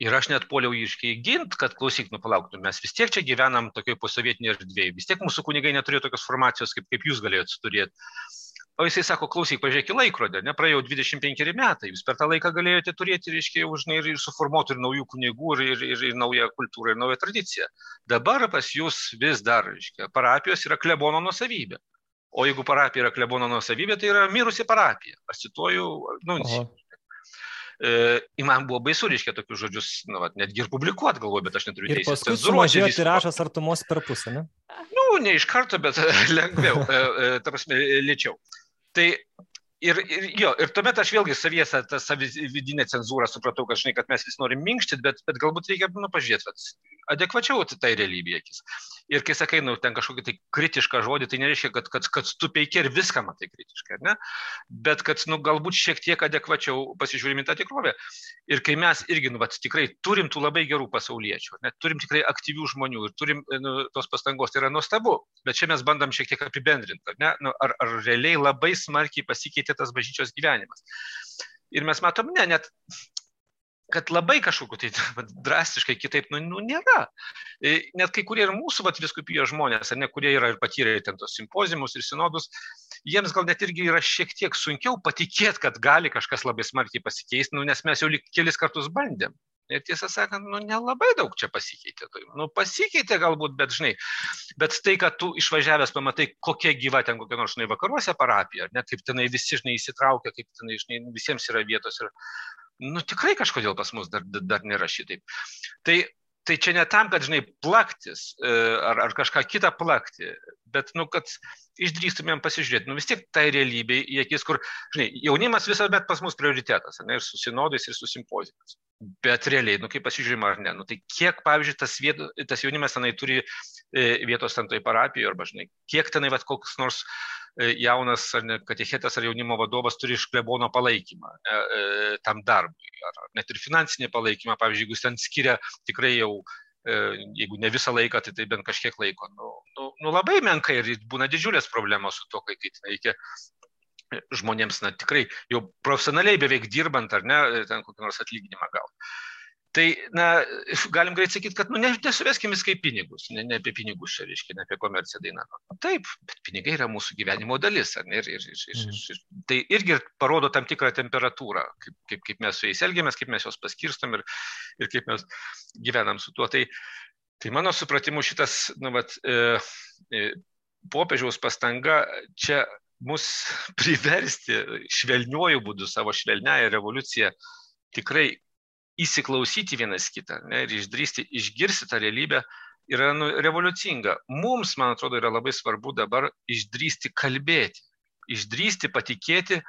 Ir aš net poliau iškiai gint, kad klausyk, nu palauk, mes vis tiek čia gyvenam tokioje posovietinėje erdvėje, vis tiek mūsų kunigai neturėjo tokios formacijos, kaip, kaip jūs galėjote turėti. O jisai sako, klausyk, pažiūrėk į laikrodę, nepraėjo 25 metai, jūs per tą laiką galėjote turėti, reiškia, užnai ir, ir suformuoti ir naujų kunigų, ir, ir, ir, ir naują kultūrą, ir naują tradiciją. Dabar pas jūs vis dar, reiškia, parapijos yra klebono nusavybė. O jeigu parapija yra klebono nusavybė, tai yra mirusi parapija. Aš cituoju, nu, e, man buvo baisu, reiškia, tokius žodžius, nu, vat, netgi ir publikuoti galvoju, bet aš neturiu teisės. Ir paskui sumažėjo tiražas artumos per pusę, ne? Nu, ne iš karto, bet lengviau, ta prasme, lėčiau. Tai ir, ir jo, ir tuomet aš vėlgi savies tą vidinę cenzūrą supratau, kad, žinai, kad mes vis norim minkštyti, bet, bet galbūt reikia, nu, pažiūrėti, adekvačiau tai realybė akis. Ir kai sakai, nu, ten kažkokį tai kritišką žodį, tai nereiškia, kad, kad, kad tu peiki ir viską matai kritiškai, ne? Bet kad, nu, galbūt šiek tiek adekvačiau pasižiūrime tą tikrovę. Ir kai mes irgi, nu, vat, tikrai turim tų labai gerų pasauliečių, net turim tikrai aktyvių žmonių ir turim nu, tos pastangos, tai yra nuostabu. Bet čia mes bandom šiek tiek apibendrinti, ne? Nu, ar, ar realiai labai smarkiai pasikeitė tas bažnyčios gyvenimas. Ir mes matom, ne, net kad labai kažkokiu tai <laughs> drastiškai kitaip, nu, nu nėra. E, net kai kurie ir mūsų vat, viskupijos žmonės, ar ne, kurie yra ir patyrę ten tos simpozimus ir sinodus, jiems gal net irgi yra šiek tiek sunkiau patikėti, kad gali kažkas labai smarkiai pasikeisti, nu, nes mes jau kelis kartus bandėm. Ir tiesą sakant, nu, nelabai daug čia pasikeitė. Nu, pasikeitė galbūt, bet žinai, bet tai, kad tu išvažiavęs pamatai, kokia gyva ten kokia nors, žinai, vakaruose parapija, net kaip tenai visi, žinai, įsitraukia, kaip tenai, žinai, visiems yra vietos ir nu tikrai kažkodėl pas mus dar, dar nėra šitaip. Tai, tai čia ne tam, kad, žinai, plaktis e, ar, ar kažką kitą plakti, bet, nu, kad išdrįstumėm pasižiūrėti, nu vis tiek tai realybė į akis, kur, žinai, jaunimas visuomet pas mus prioritetas, ne, ir su sinodais, ir su simpozijais. Bet realiai, nu kaip pasižiūrėjim ar ne, nu tai kiek, pavyzdžiui, tas, vieto, tas jaunimas tenai turi e, vietos ten toj parapijoje, arba, žinai, kiek tenai, va, koks nors E, jaunas ar ne, katechetas ar jaunimo vadovas turi iš klebono palaikymą e, e, tam darbui, ar net ir finansinį palaikymą, pavyzdžiui, jeigu jis ten skiria tikrai jau, jeigu ne visą laiką, tai, tai bent kažkiek laiko. Nu, nu, nu labai menkai ir būna didžiulės problemos su to, kai, reikia žmonėms, na tikrai jau profesionaliai beveik dirbant ar ne, ten kokį nors atlyginimą gauti. Tai, na, galim greit sakyti, kad, nu, ne, nesuveskim viską į pinigus, ne, ne apie pinigus čia, reiškia, ne apie komerciją daina. Taip, bet pinigai yra mūsų gyvenimo dalis, ar ne? Ir, ir, ir, ir, ir, tai irgi parodo tam tikrą temperatūrą, kaip, kaip, kaip mes su jais elgiamės, kaip mes juos paskirstam ir, ir kaip mes gyvenam su tuo. Tai, tai mano supratimu šitas, nu, vat, e, e, popiežiaus pastanga čia mus <laughs> priversti švelniuoju būdu, savo švelniąją revoliuciją tikrai įsiklausyti vienas kitą ne, ir išdrysti, išgirsti tą realybę yra nu, revoliucinga. Mums, man atrodo, yra labai svarbu dabar išdrysti kalbėti, išdrysti patikėti,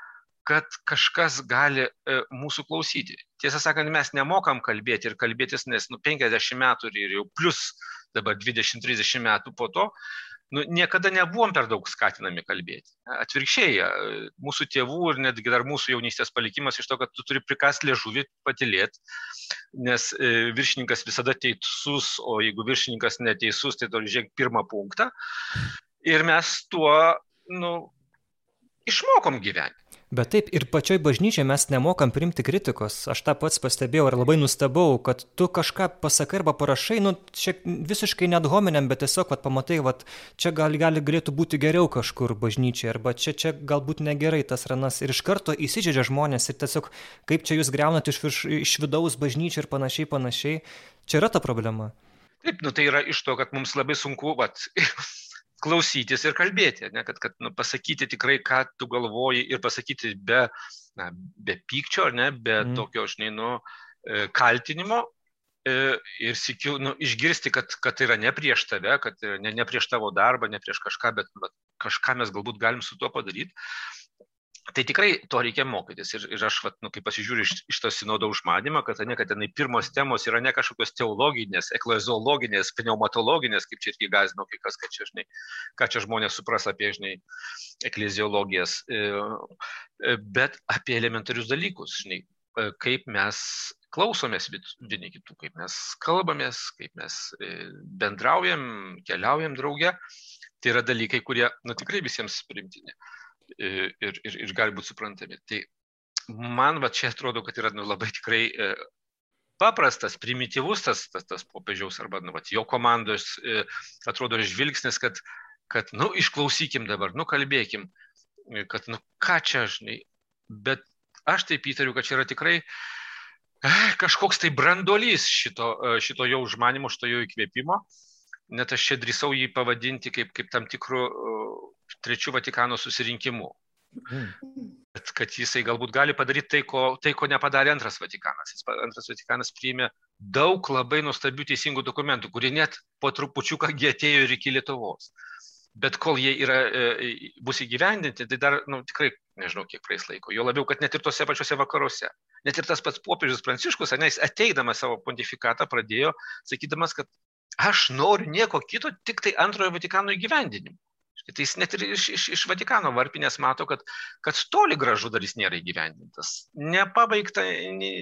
kad kažkas gali e, mūsų klausyti. Tiesą sakant, mes nemokam kalbėti ir kalbėtis, nes nu, 50 metų ir jau plus dabar 20-30 metų po to nu, niekada nebuvom per daug skatinami kalbėti. Atvirkščiai, mūsų tėvų ir netgi dar mūsų jaunystės palikimas iš to, kad tu turi prikast liežuvį, patilėti, nes e, viršininkas visada teisus, o jeigu viršininkas neteisus, tai turi žiūrėti pirmą punktą. Ir mes tuo nu, išmokom gyventi. Bet taip, ir pačioj bažnyčiai mes nemokam priimti kritikos. Aš tą pats pastebėjau ir labai nustebau, kad tu kažką pasakai arba parašai, nu, čia visiškai net hominiam, bet tiesiog, kad pamatai, kad čia gali, gali galėtų būti geriau kažkur bažnyčiai, arba čia, čia galbūt negerai tas ranas. Ir iš karto įsižeidžia žmonės ir tiesiog, kaip čia jūs greunat iš, virš, iš vidaus bažnyčiai ir panašiai, panašiai. Čia yra ta problema. Taip, nu tai yra iš to, kad mums labai sunku, vat, klausytis ir kalbėti, ne, kad, kad nu, pasakyti tikrai, ką tu galvoji ir pasakyti be, na, be pykčio, ne, be mm. tokio, žinai, nu, e, kaltinimo e, ir sikiu, nu, išgirsti, kad, kad tai yra ne prieš tave, kad ne, ne prieš tavo darbą, ne prieš kažką, bet, bet kažką mes galbūt galim su tuo padaryti. Tai tikrai to reikia mokytis. Ir, ir aš, vat, nu, kai pasižiūriu iš, iš to sinodo užmanimą, kad, ne, kad tenai pirmos temos yra ne kažkokios teologinės, ekleziologinės, pneumatologinės, kaip čia irgi gazino kai kas, kad čia, žinai, ką čia žmonės supras apie, žinai, ekleziologijas, e, e, bet apie elementarius dalykus, žinai, e, kaip mes klausomės vieni kitų, kaip mes kalbamės, kaip mes bendraujam, keliaujam drauge. Tai yra dalykai, kurie, na, tikrai visiems primtini ir, ir, ir gali būti suprantami. Tai man va čia atrodo, kad yra nu, labai tikrai e, paprastas, primityvus tas, tas, tas popiežiaus arba nu, vat, jo komandos e, atrodo žvilgsnis, kad, kad nu, išklausykim dabar, nu, kalbėkim, e, kad nu, ką čia, žinai, bet aš taip įtariu, kad čia yra tikrai kažkoks tai brandolys šito, šito jo užmanimo, šito jo įkvėpimo. Net aš čia drįsau jį pavadinti kaip, kaip tam tikrų trečiu Vatikano susirinkimu. Mm. Kad, kad jisai galbūt gali padaryti tai, ko, tai, ko nepadarė antras Vatikanas. Jis, antras Vatikanas priėmė daug labai nuostabių teisingų dokumentų, kurie net po trupučiuką atėjo ir iki Lietuvos. Bet kol jie yra, e, bus įgyvendinti, tai dar nu, tikrai nežinau, kiek praeis laiko. Jo labiau, kad net ir tose pačiose vakaruose. Net ir tas pats popiežius Pranciškus, ne, jis ateidamas savo pontifikatą pradėjo, sakydamas, kad aš noriu nieko kito, tik tai antrojo Vatikano įgyvendinimo. Tai jis net ir iš, iš, iš Vatikano varpinės mato, kad, kad toli gražu dar jis nėra įgyvendintas. Nepabaigta, ne,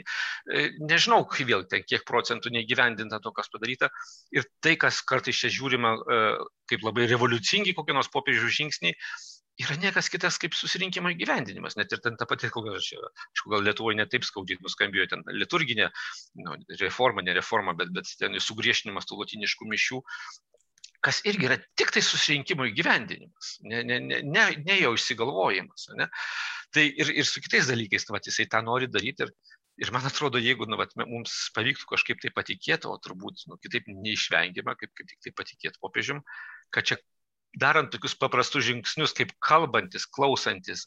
nežinau, vėl ten kiek procentų neįgyvendinta to, kas padaryta. Ir tai, kas kartais čia žiūrima e, kaip labai revoliucingi kokie nors popiežių žingsniai, yra niekas kitas kaip susirinkimo įgyvendinimas. Net ir ten ta pati, gal, gal Lietuvoje netaip skaudžiai nuskambėjo ten liturginė nu, reforma, ne reforma, bet, bet ten sugriešinimas tų latiniškų mišių, kas irgi yra tik tai susirinkimo įgyvendinimas, ne, ne, ne, ne, ne jau išsigalvojimas. Ne? Tai ir, ir su kitais dalykais, tai jisai tą nori daryti ir, ir man atrodo, jeigu nu, vat, mums pavyktų kažkaip tai patikėti, o turbūt nu, kitaip neišvengiama, kaip, kaip tik tai patikėti popiežium, kad čia darant tokius paprastus žingsnius, kaip kalbantis, klausantis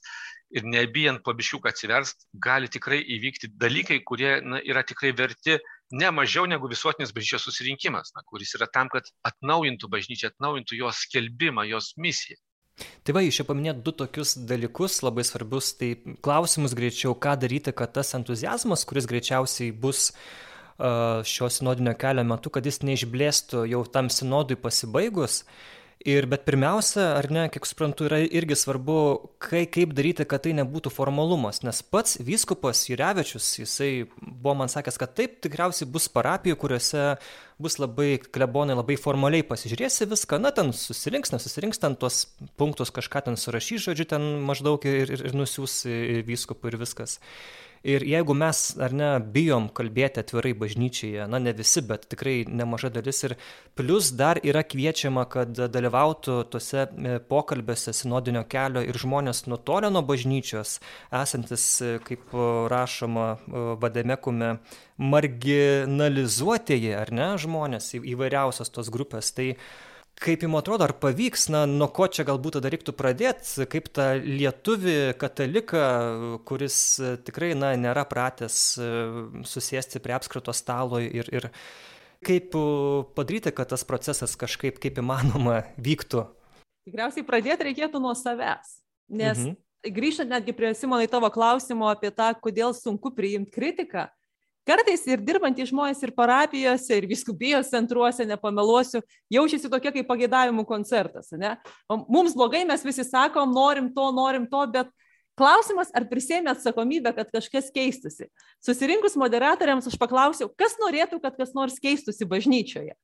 ir nebijant pabiškiuk atsiverst, gali tikrai įvykti dalykai, kurie na, yra tikrai verti ne mažiau negu visuotinis bažnyčios susirinkimas, na, kuris yra tam, kad atnaujintų bažnyčią, atnaujintų jos skelbimą, jos misiją. Tai va, jūs čia paminėt du tokius dalykus labai svarbius, tai klausimus greičiau, ką daryti, kad tas entuzijazmas, kuris greičiausiai bus šio sinodinio kelio metu, kad jis neišblėstų jau tam sinodui pasibaigus, ir bet pirmiausia ar ne kiek suprantu yra irgi svarbu kai kaip daryti kad tai nebūtų formalumas. Nes pats vyskupas jurevičius jisai buvo man sakęs kad taip tikriausiai bus parapijų kuriose bus labai klebonai labai formaliai pasižiūrės į viską na ten susirinks nesusirinks ten tuos punktus kažką ten surašys žodžiu ten maždaug ir ir ir nusiųs vyskupui ir viskas ir jeigu mes ar ne bijom kalbėti atvirai bažnyčioje na ne visi bet tikrai nemaža dalis ir plius dar yra kviečiama kad dalyvautų tuose e, pokalbiuose sinodinio kelio ir žmonės nutolę nuo bažnyčios esantys e, kaip rašoma e, vademekume marginalizuotieji ar ne žmonės įvairiausios tos grupės. Tai kaip jum atrodo ar pavyks na nuo ko čia galbūt tada reiktų pradėt kaip tą lietuvį kataliką kuris tikrai na nėra pratęs e, susėsti prie apskrito stalo ir ir kaip padaryti kad tas procesas kažkaip kaip įmanoma vyktų tikriausiai pradėt reikėtų nuo savęs nes mhm. grįžtant netgi prie simonai tavo klausimo apie tą kodėl sunku priimt kritiką kartais ir dirbantys žmonės ir parapijose ir vyskupijos centruose nepameluosiu jaučiasi tokie kaip pageidavimų koncertas ane? Mums blogai mes visi sakom norim to norim to bet klausimas ar prisiėmė atsakomybę kad kažkas keistųsi? Susirinkus moderatoriams aš paklausiau kas norėtų kad kas nors keistųsi bažnyčioje?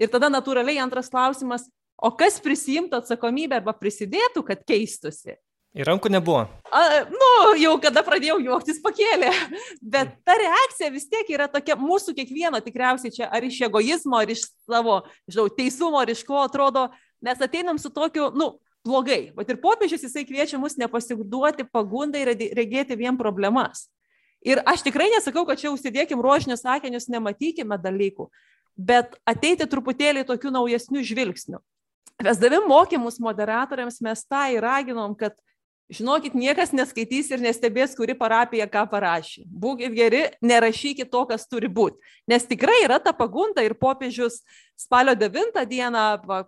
Ir tada natūraliai antras klausimas o kas prisiimtų atsakomybę arba prisidėtų kad keistųsi Ir rankų nebuvo. A, nu, jau kada pradėjau juoktis pakėlė. Bet ta reakcija vis tiek yra tokia mūsų kiekvieno tikriausiai čia ar iš egoizmo, ar iš savo, žinau, teisumo, ar iš ko atrodo, mes ateinam su tokiu, nu, blogai. Bet ir popiežius jisai kviečia mus nepasiduoti pagundai ir regėti vien problemas. Ir aš tikrai nesakau, kad čia užsidėkim rožinius sakinius, nematykime dalykų, bet ateiti truputėlį tokių naujesnių žvilgsnių. Vesdami mokymus moderatoriams mes tą įraginom, kad Žinokit, niekas neskaitys ir nestebės, kuri parapija ką parašė. Būkit geri, nerašykit to, kas turi būti. Nes tikrai yra ta pagunda ir popiežius spalio 9 dieną,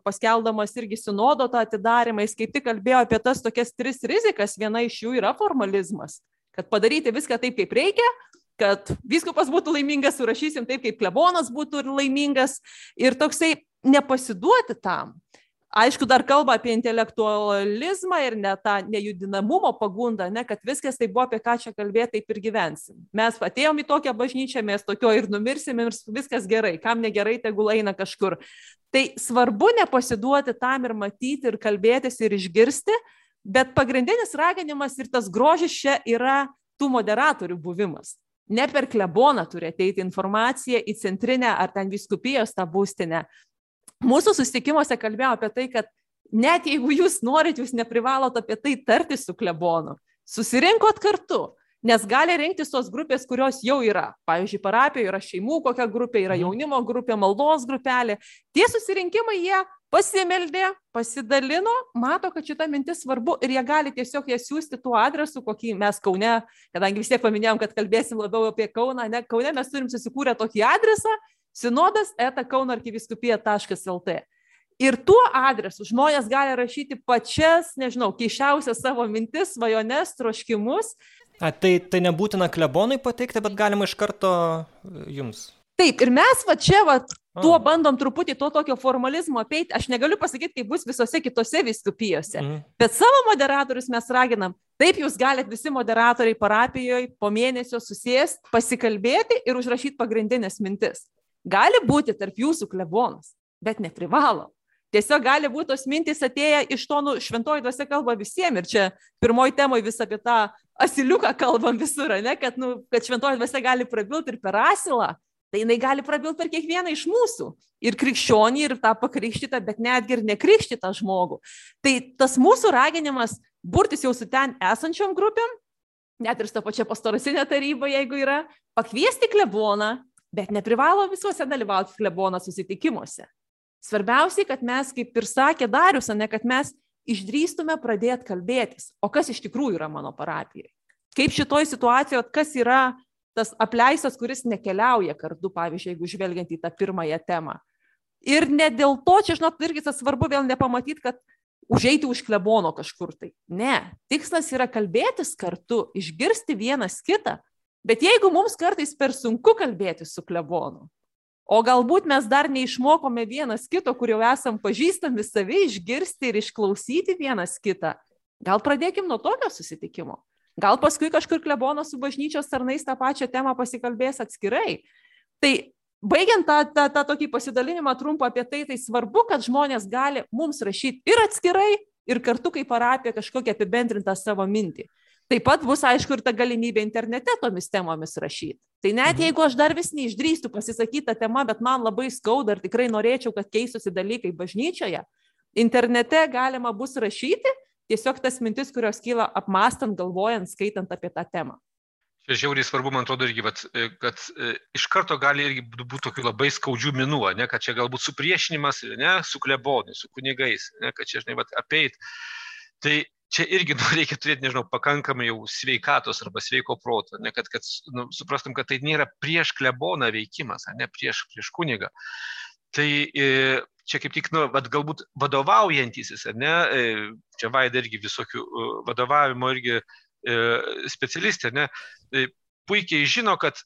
paskeldamas irgi sinodo tą atidarimą, jis kaip tik kalbėjo apie tas tokias tris rizikas. Viena iš jų yra formalizmas. Kad padaryti viską taip, kaip reikia, kad viskupas būtų laimingas, surašysim taip, kaip klebonas būtų laimingas ir toksai nepasiduoti tam aišku dar kalba apie intelektualizmą ir ne tą nejudinamumo pagundą ne kad viskas tai buvo apie ką čia kalbėt taip ir gyvensim. Mes atėjom į tokią bažnyčią mes tokioj ir numirsim ir viskas gerai. Kam negerai tegul eina kažkur. Tai svarbu nepasiduoti tam ir matyti ir kalbėtis ir išgirsti bet pagrindinis raginimas ir tas grožis čia yra tų moderatorių buvimas. Ne per kleboną turi ateiti informacija į centrinę ar ten vyskupijos tą būstinę mūsų susitikimuose kalbėjau apie tai, kad net jeigu jūs norit, jūs neprivalot apie tai tarti su klebonu. Susirinkot kartu, nes gali rinktis tos grupės, kurios jau yra. Pavyzdžiui, parapijoje yra šeimų kokia grupė, yra mhm. jaunimo grupė, maldos grupelė. Tie susirinkimai jie pasimeldė, pasidalino, mato, kad šita mintis svarbu ir jie gali tiesiog ją siūsti tuo adresu, kokį mes Kaune, kadangi vis tiek paminėjom, kad kalbėsim labiau apie Kauną, ne, Kaune mes turim susikūrę tokį adresą Sinodas eta kaunoarkiviskupija.lt. Ir tuo adresu žmonės gali rašyti pačias, nežinau, keišiausias savo mintis, svajones, troškimus. A, tai, tai nebūtina klebonui pateikti, bet galima iš karto e, jums. Taip, ir mes va čia, va, tuo bandom truputį to tokio formalizmo apeiti. Aš negaliu pasakyti, kaip bus visose kitose viskupijose, mm. bet savo moderatorius mes raginam. Taip, jūs galite visi moderatoriai parapijoje po mėnesio susėsti, pasikalbėti ir užrašyti pagrindinės mintis. Gali būti tarp jūsų klebonas, bet neprivalo. Tiesiog gali būti tos mintys atėję iš to, nu, šventoji dvasia kalba visiems. Ir čia pirmoji temoje vis apie tą asiliuką kalbam visur, ne, kad, nu, kad šventoji dvasia gali prabilti ir per asilą. Tai jinai gali prabilti per kiekvieną iš mūsų. Ir krikščionį, ir tą pakrikštytą, bet netgi ir nekrikštytą žmogų. Tai tas mūsų raginimas burtis jau su ten esančiom grupėm, net ir su ta pačia pastoracinė taryba, jeigu yra, pakviesti kleboną, bet neprivalo visuose dalyvauti klebono susitikimuose. Svarbiausiai, kad mes, kaip ir sakė Darius, ne kad mes išdrįstume pradėti kalbėtis, o kas iš tikrųjų yra mano parapijai. Kaip šitoj situacijoje, kas yra tas apleistas, kuris nekeliauja kartu, pavyzdžiui, jeigu žvelgiant į tą pirmąją temą. Ir ne dėl to, čia, žinot, irgi tas svarbu vėl nepamatyti, kad užeiti už klebono kažkur tai. Ne, tikslas yra kalbėtis kartu, išgirsti vienas kitą. Bet jeigu mums kartais per sunku kalbėti su klebonu, O galbūt mes dar neišmokome vienas kito, kur jau esam pažįstami savi, išgirsti ir išklausyti vienas kitą. Gal pradėkim nuo tokio susitikimo. Gal paskui kažkur klebonas su bažnyčios tarnais tą pačią temą pasikalbės atskirai. Tai baigiant tą, tą, tą tokį pasidalinimą trumpą apie tai, tai svarbu, kad žmonės gali mums rašyti ir atskirai, ir kartu kaip parapija kažkokią apibendrintą savo mintį. Taip pat bus, aišku, ir ta galimybė internete tomis temomis rašyti. Tai net mhm. jeigu aš dar vis neišdrįstu pasisakyti tą temą, bet man labai skauda ir tikrai norėčiau, kad keistųsi dalykai bažnyčioje, internete galima bus rašyti tiesiog tas mintis, kurios kyla apmastant, galvojant, skaitant apie tą temą. Čia žiauriai svarbu, man atrodo, irgi, vat, kad e, iš karto gali irgi būti tokių labai skaudžių minų, ne, kad čia galbūt supriešinimas, ne, su klebonai, su kunigais, ne, kad čia, žinai, vat, apeit. Tai čia irgi <laughs> nu, reikia turėti, nežinau, pakankamai jau sveikatos arba sveiko proto, ne, kad, kad nu, suprastum, kad tai nėra prieš kleboną veikimas, ne prieš, prieš kunigą. Tai e, čia kaip tik, nu, vad, galbūt vadovaujantysis, ne, e, čia vaida irgi visokių e, vadovavimo irgi specialistė, ne, puikiai žino, kad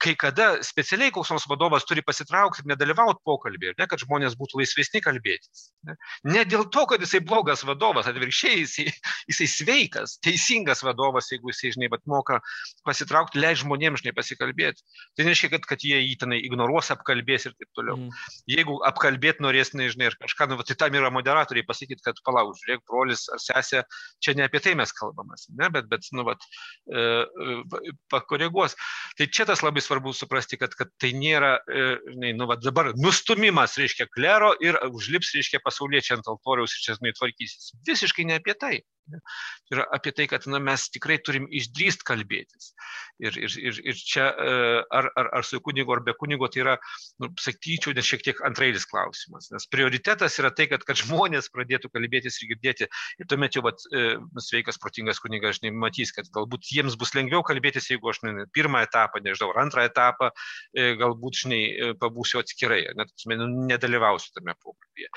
kai kada specialiai koks nors vadovas turi pasitraukti ir nedalyvauti pokalbėje, ne, kad žmonės būtų laisvesni kalbėtis. Ne, ne dėl to, kad jisai blogas vadovas, atvirkščiai jisai, jisai sveikas, teisingas vadovas, jeigu jisai, žinai, bet moka pasitraukti, leidžia žmonėms, žinai, pasikalbėti. Tai nereiškia, kad, kad jie jį tenai ignoruos, apkalbės ir taip toliau. Mm. Jeigu apkalbėti norės, nežinai, ir kažką, nu, tai tam yra moderatoriai pasakyti, kad palauk, žiūrėk, brolis ar sesė, čia ne apie tai mes kalbamas, ne, bet, bet, nu, vat, e, e, pakoreguos. Tai čia tas labai svarbu suprasti, kad, kad tai nėra, e, žinai, nu, va, dabar nustumimas, reiškia, klero ir užlips, reiškia, pasauliečiai ant altoriaus ir čia, žinai, tvarkysis. Visiškai ne apie tai. Yra apie tai, kad na, mes tikrai turim išdrįst kalbėtis. Ir, ir, ir, ir čia e, ar, ar, ar su kunigu, ar be kunigo, tai yra, nu, sakyčiau, net šiek tiek antrailis klausimas. Nes prioritetas yra tai, kad, kad žmonės pradėtų kalbėtis ir girdėti. Ir tuomet jau vat, e, sveikas, protingas kunigas, žinai, matys, kad galbūt jiems bus lengviau kalbėtis, jeigu aš ne, pirmą etapą, nežinau, ar antrą etapą, e, galbūt, žinai, pabūsiu atskirai, net, nu, nedalyvausiu tame pokalbyje.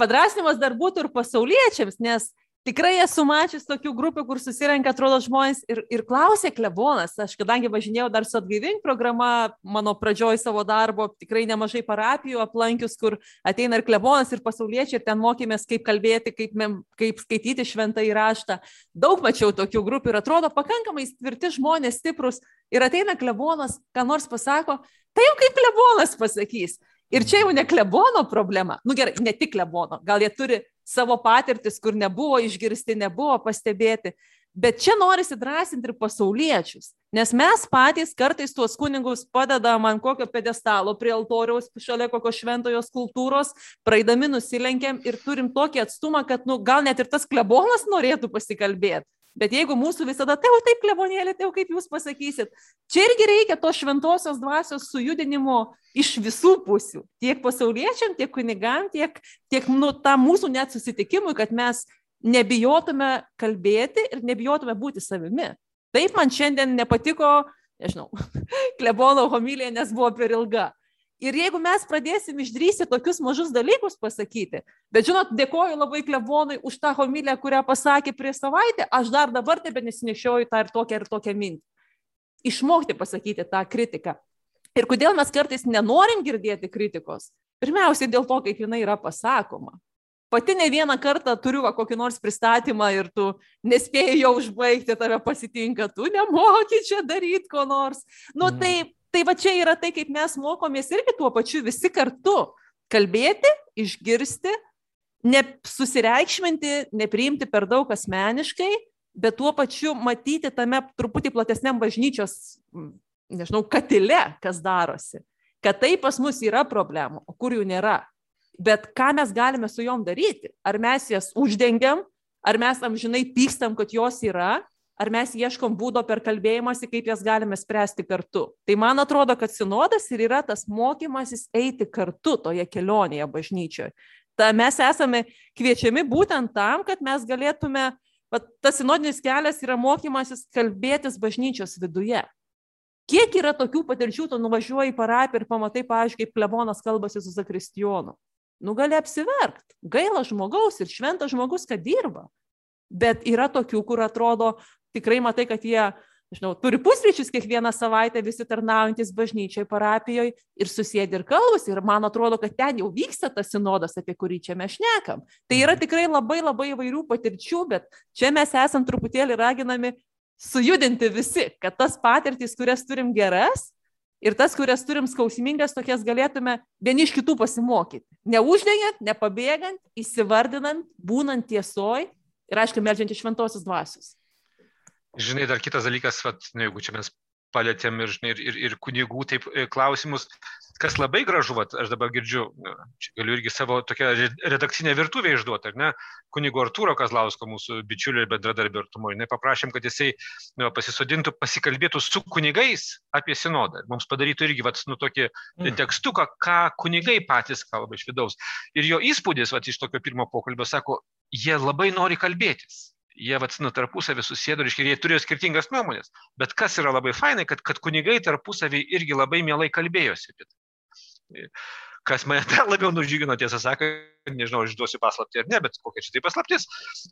Padrasnimas dar būtų ir pasauliečiams, nes Tikrai esu mačius tokių grupių, kur susirenka, atrodo, žmonės ir, ir klausė klebonas. Aš kadangi važinėjau dar su atgaivink programa, mano pradžioj savo darbo, tikrai nemažai parapijų aplankius, kur ateina ir klebonas, ir pasauliečiai, ir ten mokėmės, kaip kalbėti, kaip, kaip skaityti šventą įraštą. Daug mačiau tokių grupių ir atrodo pakankamai tvirti žmonės, stiprus. Ir ateina klebonas, ką nors pasako, tai jau kaip klebonas pasakys. Ir čia jau ne klebono problema. Nu gerai, ne tik klebono. Gal jie turi savo patirtis, kur nebuvo išgirsti, nebuvo pastebėti. Bet čia norisi drąsinti ir pasauliečius, nes mes patys kartais tuos kunigus padedam ant kokio pedestalo prie altoriaus, šalia kokios šventojo skultūros, praeidami nusilenkiam ir turim tokį atstumą, kad nu, gal net ir tas klebonas norėtų pasikalbėti. Bet jeigu mūsų visada, tai jau taip, klebonėlė, tai jau kaip jūs pasakysit, čia irgi reikia to šventosios dvasios sujudinimo iš visų pusių. Tiek pasauliečiam, tiek kunigam, tiek, tiek nu, tam mūsų net susitikimui, kad mes nebijotume kalbėti ir nebijotume būti savimi. Taip man šiandien nepatiko, nežinau, <laughs> klebono homilija, nes buvo per ilga. Ir jeigu mes pradėsim išdrysti tokius mažus dalykus pasakyti, bet žinot, dėkoju labai klebonui už tą homilę, kurią pasakė prieš savaitę, aš dar dabar tebe nesinešioju tą ir tokią ir tokią mintį. Išmokti pasakyti tą kritiką. Ir kodėl mes kartais nenorim girdėti kritikos? Pirmiausiai dėl to, kaip jinai yra pasakoma. Pati ne vieną kartą turiu kokį nors pristatymą ir tu nespėjai jo užbaigti, tave pasitinka, tu nemoki čia daryti ko nors. Nu, mm. tai tai va čia yra tai, kaip mes mokomės irgi tuo pačiu visi kartu kalbėti, išgirsti nesusireikšminti, nepriimti per daug asmeniškai, bet tuo pačiu matyti tame truputį platesniam bažnyčios, nežinau, katile, kas darosi. Kad tai pas mus yra problemų, o kur jų nėra. Bet ką mes galime su juom daryti? Ar mes jas uždengiam, ar mes amžinai pykstam, kad jos yra, ar mes ieškom būdo per kalbėjimąsi, kaip jas galime spręsti kartu. Tai man atrodo, kad sinodas ir yra tas mokymasis eiti kartu toje kelionėje bažnyčioje. Ta mes esame kviečiami būtent tam, kad mes galėtume, va, tas sinodinis kelias yra mokymasis kalbėtis bažnyčios viduje. Kiek yra tokių patirčių, tu nuvažiuoji į parapiją ir pamatai, paaiškiai, kaip klebonas kalbasi su zakristijonu. Nu gali apsiverkt. Gaila žmogaus ir šventas žmogus, kad dirba. Bet yra tokių, kur atrodo, tikrai matai, kad jie, žinau, turi pusryčius kiekvieną savaitę visi tarnaujantis bažnyčiai, parapijoje ir susėdi ir kalbasi. Ir man atrodo, kad ten jau vyksta tas sinodas, apie kurį čia mes šnekam. Tai yra mhm. tikrai labai labai įvairių patirčių, bet čia mes esam truputėlį raginami sujudinti visi, kad tas patirtis, kurias turim geras, ir tas, kurias turim skausmingas, tokias galėtume vieni iš kitų pasimokyti. Neuždengiant, nepabėgant, įsivardinant, būnant tiesoj ir, aišku, melžiant iš šventosios dvasios. Žinai, dar kitas dalykas, vat, nu, jeigu čia mes palėtėm ir, žinai, ir, ir, ir kunigų taip e, klausimus, kas labai gražu, vat, aš dabar girdžiu, nu, čia galiu irgi savo tokią redakcinę virtuvę išduoti, ar ne, kunigo Artūro Kazlausko, mūsų bičiulio ir bendradarbio artumo, jinai paprašėm, kad jisai nu, pasisodintų, pasikalbėtų su kunigais apie sinodą. Mums padarytų irgi, vat, nu, tokį mm. tekstuką, ką kunigai patys kalba iš vidaus. Ir jo įspūdis, vat, iš tokio pirmo pokalbio, sako, jie labai nori kalbėtis jie vat nu tarpusavy susėdo, reiškia, jie turėjo skirtingas nuomonės. Bet kas yra labai fainai, kad, kad kunigai tarpusavy irgi labai mielai kalbėjosi apie tai kas mane dar labiau nudžiugino, tiesą sakant, nežinau, aš duosiu paslapti ar ne, bet kokia čia tai paslaptis.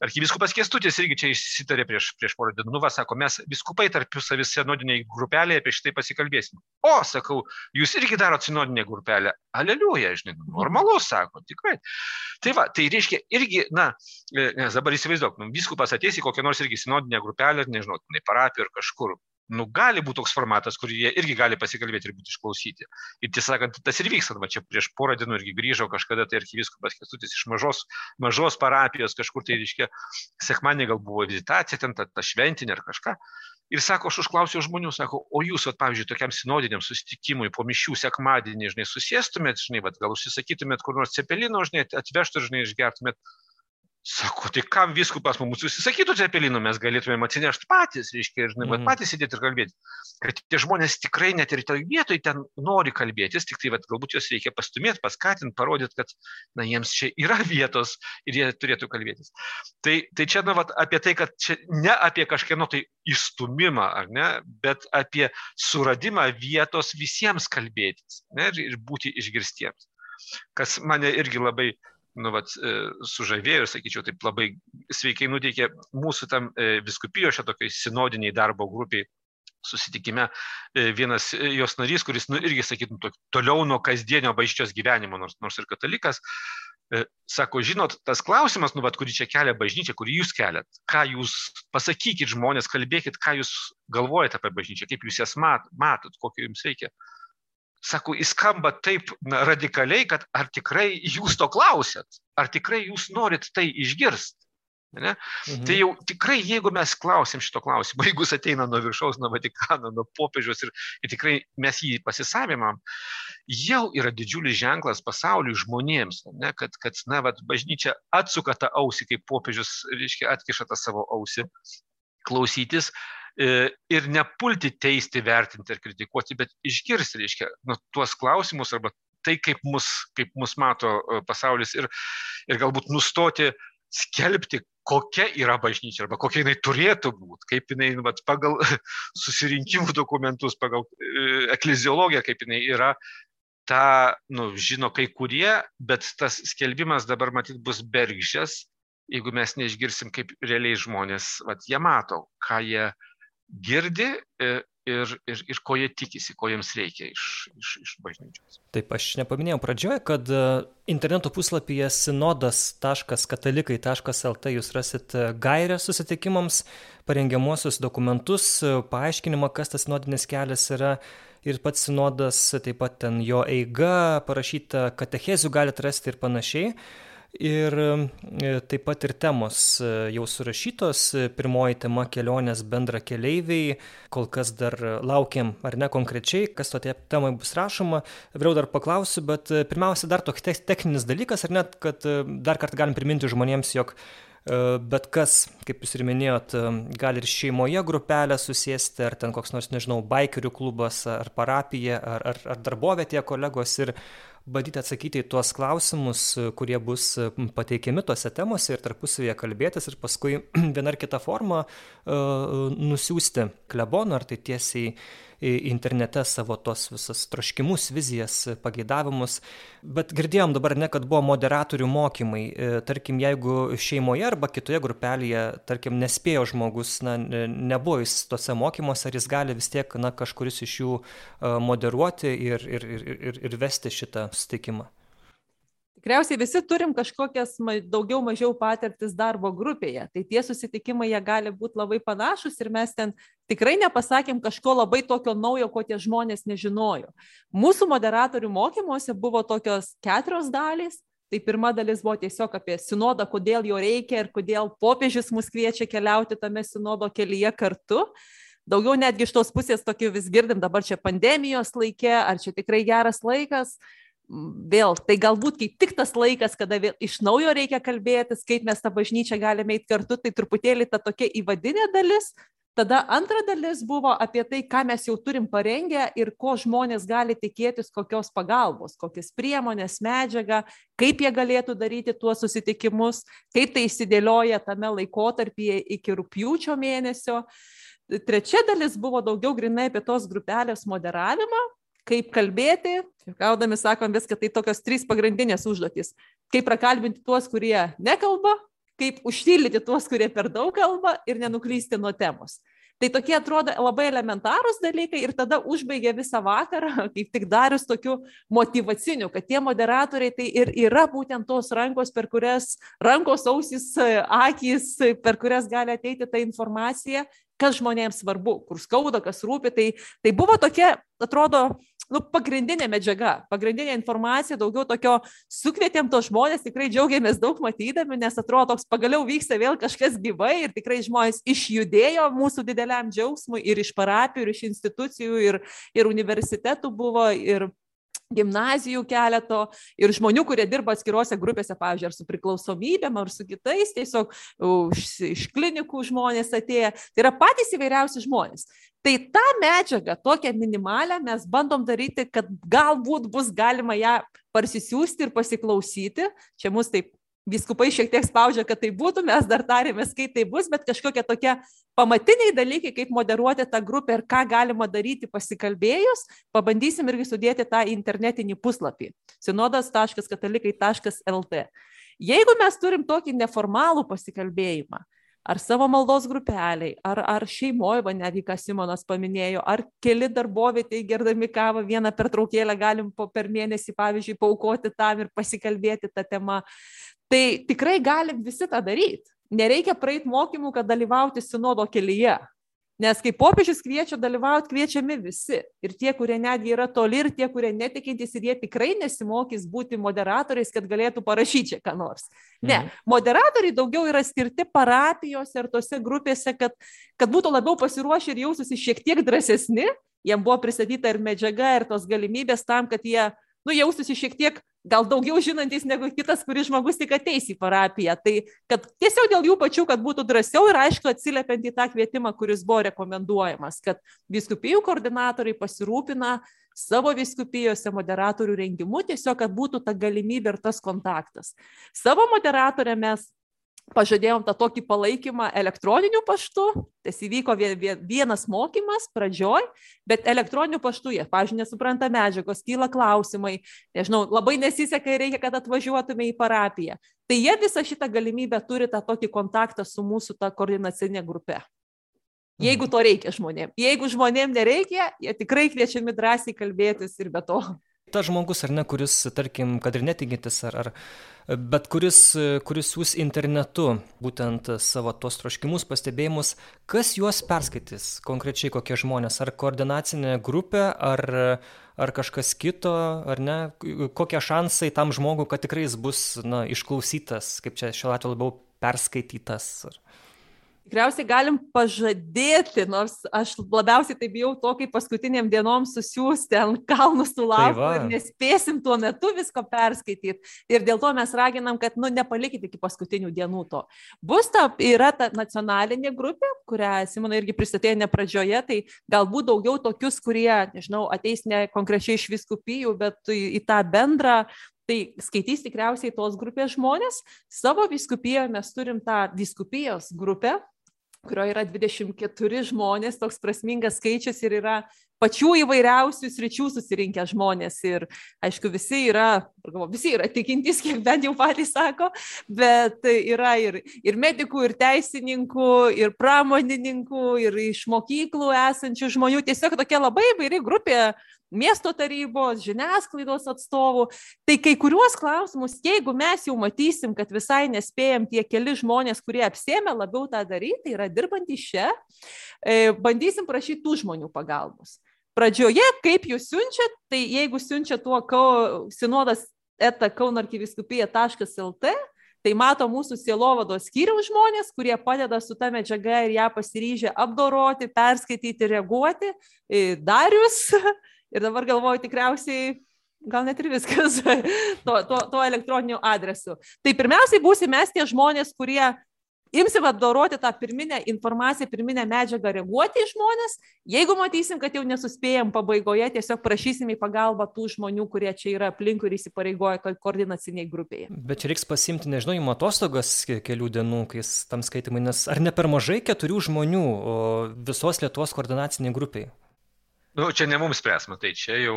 Arkiviskupas Kestutis irgi čia išsitarė prieš, prieš porą dienų, nu, va, sako, mes viskupai tarpusavį senodiniai grupelėje apie šitai pasikalbėsim. O, sakau, jūs irgi darot sinodinę grupelę. Aleliuja, žinai, nu, normalu, sako, tikrai. Tai va, tai reiškia irgi, na, e, nes dabar įsivaizduok, nu, viskupas ateis į kokią nors irgi sinodinę grupelę, nežinau, tai parapiją ar kažkur, nu, gali būti toks formatas, kur jie irgi gali pasikalbėti ir būti išklausyti. Ir tiesą sakant, tas ir vyksta. Va čia prieš porą dienų irgi grįžau kažkada, tai archyviskupas Kestutis iš mažos, mažos parapijos, kažkur tai, reiškia, sekmanį gal buvo vizitacija, ten ta, ta šventinė ar kažką. Ir sako, aš užklausiau žmonių, sako, o jūs, vat, pavyzdžiui, tokiam sinodiniam susitikimui po mišių sekmadienį, žinai, susėstumėt, žinai, vat, gal užsisakytumėt kur nors cepelino, žinai, atvežtų, žinai, išgertumėt Sako, tai kam viskupas mums užsisakytų cepelinų, mes galėtumėm atsinešti patys, reiškia, žinai, mm. patys sėdėti ir kalbėti. Kad tie žmonės tikrai net ir toj vietoj ten nori kalbėtis, tik tai vat, galbūt juos reikia pastumėti, paskatinti, parodyti, kad na, jiems čia yra <laughs> vietos ir jie turėtų kalbėtis. Tai, tai čia, na, vat, apie tai, kad čia ne apie kažkieno tai įstumimą, ar ne, bet apie suradimą vietos visiems kalbėtis ne, ir, ir būti išgirstiems. Kas mane irgi labai nu, vat, e, sužavėjo ir, sakyčiau, taip labai sveikai nuteikė mūsų tam e, viskupijo šio tokiai sinodiniai darbo grupiai susitikime e, vienas jos narys, kuris nu, irgi, sakytum, toliau nuo kasdienio bažnyčios gyvenimo, nors, nors ir katalikas, sako, žinot, tas klausimas, nu, vat, kurį čia kelia bažnyčia, kurį jūs keliat, ką jūs pasakykit žmonės, kalbėkit, ką jūs galvojate apie bažnyčią, kaip jūs jas mat, matot, kokio jums reikia sako, jis skamba taip na, radikaliai, kad ar tikrai jūs to klausėt, ar tikrai jūs norit tai išgirsti. Ne? Mhm. Tai jau tikrai, jeigu mes klausim šito klausimo, <laughs> jeigu jis ateina nuo viršaus, nuo Vatikano, nuo popiežiaus ir, ir tikrai mes jį pasisavimam, jau yra didžiulis ženklas pasauliui žmonėms, ne? kad, kad na, vat, bažnyčia atsuka tą ausį, kaip popiežius, reiškia, atkiša tą savo ausį klausytis, ir nepulti teisti, vertinti ar kritikuoti, bet išgirsti, reiškia, nu, tuos klausimus arba tai, kaip mus, kaip mus mato e, pasaulis ir, ir galbūt nustoti skelbti, kokia yra bažnyčia arba kokia jinai turėtų būti, kaip jinai vat, pagal <laughs> susirinkimų dokumentus, pagal e, ekleziologiją, kaip jinai yra, tą nu, žino kai kurie, bet tas skelbimas dabar matyt bus bergždžias, jeigu mes neišgirsim, kaip realiai žmonės, vat, jie mato, ką jie, girdi e, ir, ir, ir ko jie tikisi, ko jiems reikia iš, iš, iš bažnyčios. Taip, aš nepaminėjau pradžioje, kad e, interneto puslapyje sinodas.katalikai.lt jūs rasit e, gairę susitikimams, parengiamuosius dokumentus, paaiškinimą, kas tas sinodinis kelias yra. Ir pats sinodas, taip pat ten jo eiga, parašyta katechezių galite rasti ir panašiai. Ir taip pat ir temos jau surašytos. Pirmoji tema - kelionės bendra keleiviai. Kol kas dar laukiam, ar ne konkrečiai, kas to temai bus rašoma. Vėliau dar paklausiu, bet pirmiausia, dar toks techninis dalykas, ar net, kad dar kartą galim priminti žmonėms, jog E, bet kas, kaip jūs ir minėjot, e, gali ir šeimoje grupelę susėsti, ar ten koks nors, nežinau, baikerių klubas, ar parapija, ar, ar, ar darbovietėje kolegos ir bandyti atsakyti į tuos klausimus, kurie bus pateikiami tose temose ir tarpusavėje kalbėtis ir paskui <clears throat> vieną ar kitą formą uh, nusiųsti kleboną, ar tai tiesiai internete savo tos visas troškimus, vizijas, pageidavimus. Bet girdėjom dabar ne, kad buvo moderatorių mokymai. E, tarkim, jeigu šeimoje arba kitoje grupelėje, tarkim, nespėjo žmogus, na, nebuvo jis tose mokymuose, ar jis gali vis tiek, na, kažkuris iš jų e, moderuoti ir, ir, ir, ir, ir vesti šitą susitikimą. Tikriausiai visi turim kažkokias daugiau mažiau patirtis darbo grupėje, tai tie susitikimai jie gali būti labai panašus ir mes ten tikrai nepasakėm kažko labai tokio naujo, ko tie žmonės nežinojo. Mūsų moderatorių mokymuose buvo tokios keturios dalys. Tai pirma dalis buvo tiesiog apie sinodą, kodėl jo reikia ir kodėl popiežius mus kviečia keliauti tame sinodo kelyje kartu daugiau netgi iš tos pusės tokių vis girdim dabar čia pandemijos laikė, ar čia tikrai geras laikas vėl, tai galbūt kaip tik tas laikas, kada vėl iš naujo reikia kalbėtis, kaip mes tą bažnyčią galime eiti kartu, tai truputėlį ta tokia įvadinė dalis. Tada antra dalis buvo apie tai, ką mes jau turim parengę ir ko žmonės gali tikėtis, kokios pagalbos, kokias priemonės, medžiagą, kaip jie galėtų daryti tuos susitikimus, kaip tai įsidėlioja tame laikotarpyje iki rūpjūčio mėnesio. Trečia dalis buvo daugiau grinai apie tos grupelės moderavimą, kaip kalbėti, gaudami sakom viską, tai tokios trys pagrindinės užduotys. Kaip prakalbinti tuos, kurie nekalba, kaip užtildyti tuos, kurie per daug kalba ir nenuklysti nuo temos. Tai tokie atrodo labai elementarūs dalykai ir tada užbaigia visą vakarą, <laughs> kaip tik darius tokiu motivaciniu, kad tie moderatoriai tai ir yra būtent tos rankos, per kurias, rankos, ausis, akis, per kurias gali ateiti ta informacija, kas žmonėms svarbu, kur skauda, kas rūpi. Tai, tai buvo tokia, atrodo, nu, pagrindinė medžiaga, pagrindinė informacija, daugiau tokio sukvietėm tos žmonės, tikrai džiaugiamės daug matydami, nes atrodo, toks pagaliau vyksta vėl kažkas gyvai ir tikrai žmonės išjudėjo mūsų dideliam džiaugsmui ir iš parapijų, ir iš institucijų, ir, ir universitetų buvo, ir gimnazijų keleto ir žmonių, kurie dirba atskiruose grupėse, pavyzdžiui, ar su priklausomybėm, ar su kitais, tiesiog iš klinikų žmonės atėję. Tai yra patys įvairiausi žmonės. Tai tą medžiagą, tokią minimalę, mes bandom daryti, kad galbūt bus galima ją parsisiųsti ir pasiklausyti. Čia mus taip Viskupai šiek tiek spaudžia, kad tai būtų, mes dar tarėmės, kaip tai bus, bet kažkokie tokie pamatiniai dalykai, kaip moderuoti tą grupę ir ką galima daryti pasikalbėjus, pabandysim irgi sudėti tą internetinį puslapį sinodas.katalikai.lt. Jeigu mes turim tokį neformalų pasikalbėjimą, ar savo maldos grupeliai, ar, ar šeimoje, va netgi ką Simonas paminėjo, ar keli darbovietėje gerdami kavą vieną pertraukėlę galim po, per mėnesį, pavyzdžiui, paukoti tam ir pasikalbėti tą temą. Tai tikrai galim visi tą daryti. Nereikia praeit mokymų, kad dalyvauti sinodo kelyje. Nes kai popiežius kviečia dalyvauti, kviečiami visi. Ir tie, kurie netgi yra toli, ir tie, kurie netikintys, ir jie tikrai nesimokys būti moderatoriais, kad galėtų parašyti čia ką nors. Ne, mhm. moderatoriai daugiau yra skirti parapijose ir tose grupėse, kad, kad būtų labiau pasiruošę ir jaustųsi šiek tiek drąsesni. Jiems buvo pristatyta ir medžiaga, ir tos galimybės tam, kad jie nu, jaustųsi šiek tiek gal daugiau žinantis negu kitas, kuris žmogus tik ateis į parapiją. Tai kad tiesiog dėl jų pačių, kad būtų drąsiau ir aišku atsiliepiant į tą kvietimą, kuris buvo rekomenduojamas, kad viskupijų koordinatoriai pasirūpina savo viskupijose moderatorių rengimu, tiesiog, kad būtų ta galimybė ir tas kontaktas. Savo moderatorę mes pažadėjom tą tokį palaikymą elektroniniu paštu, tas įvyko vienas mokymas pradžioj, bet elektroniniu paštu jie, pažiūrėjau, nesupranta medžiagos, kyla klausimai, nežinau, labai nesiseka ir reikia, kad atvažiuotume į parapiją. Tai jie visą šitą galimybę turi tą tokį kontaktą su mūsų ta koordinacinė grupė. Jeigu mhm. to reikia žmonėm. Jeigu žmonėm nereikia, jie tikrai kviečiami drąsiai kalbėtis ir be to. Tas žmogus ar ne kuris tarkim kad ir netikintis ar ar bet kuris kuris siųs internetu būtent savo tuos troškimus pastebėjimus kas juos perskaitys konkrečiai kokie žmonės ar koordinacinė grupė ar ar kažkas kito ar ne kokie šansai tam žmogui kad tikrai jis bus na išklausytas kaip čia šiuo atveju labiau perskaitytas ar tikriausiai galim pažadėti, nors aš labiausiai tai bijau to, kaip paskutiniam dienom susiųsti ant kalnus tų lapų tai ir nespėsim tuo metu visko perskaityti. Ir dėl to mes raginam, kad nu, nepalikit iki paskutinių dienų to. Bus ta, yra ta nacionalinė grupė, kurią Simona irgi pristatė ne pradžioje, tai galbūt daugiau tokius, kurie, nežinau, ateis ne konkrečiai iš viskupijų, bet į, į tą bendrą Tai skaitys tikriausiai tos grupės žmonės. Savo viskupijoje mes turim tą viskupijos grupę, kurioje yra 24 žmonės, toks prasmingas skaičius ir yra pačių įvairiausių sričių susirinkę žmonės. Ir aišku, visi yra, visi yra tikintys, kiek bent jau patys sako, bet yra ir, ir medikų, ir teisininkų, ir pramonininkų, ir iš mokyklų esančių žmonių. Tiesiog tokia labai įvairi grupė miesto tarybos, žiniasklaidos atstovų. Tai kai kuriuos klausimus, jeigu mes jau matysim, kad visai nespėjom tie keli žmonės, kurie apsėmė labiau tą daryti, tai yra dirbantys čia, e, bandysim prašyti tų žmonių pagalbos. Pradžioje, kaip jūs siunčiat, tai jeigu siunčiat tuo sinodas eta kaunarkiviskupija.lt, tai mato mūsų sielovados skyriaus žmonės, kurie padeda su ta medžiaga ir ją pasiryžę apdoroti, perskaityti, reaguoti. E, Darius <laughs> Ir dabar galvoju tikriausiai, gal net ir viskas <laughs> to, to, to elektroniniu adresu. Tai pirmiausiai būsime mes tie žmonės, kurie imsim apdoroti tą pirminę informaciją, pirminę medžiagą, reaguoti į žmonės. Jeigu matysim, kad jau nesuspėjom pabaigoje, tiesiog prašysim į pagalbą tų žmonių, kurie čia yra aplinkui ir įsipareigoja koordinaciniai grupėje. Bet čia reiks pasimti, nežinau, į atostogas kelių dienų, kai tam skaitimai, nes ar ne per mažai keturių žmonių visos Lietuvos koordinaciniai grupiai? Nu, čia ne mums spręs, matai, čia jau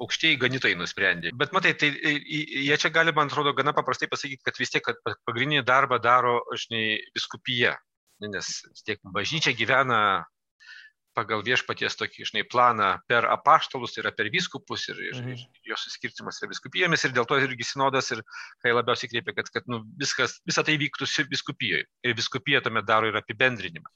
aukštieji ganytojai nusprendė. Bet matai, tai jie čia gali, man atrodo, gana paprastai pasakyti, kad vis tiek kad pagrindinį darbą daro, žinai, biskupija. Nes tiek bažnyčia gyvena pagal viešpaties tokį, žinai, planą per apaštalus, tai yra per viskupus ir, ir, mhm. ir jos suskirtimas yra viskupijomis ir dėl to irgi sinodas ir kai labiausiai kreipia, kad, kad nu, viskas, visa tai vyktų viskupijoje ir viskupija tame daro ir apibendrinimą.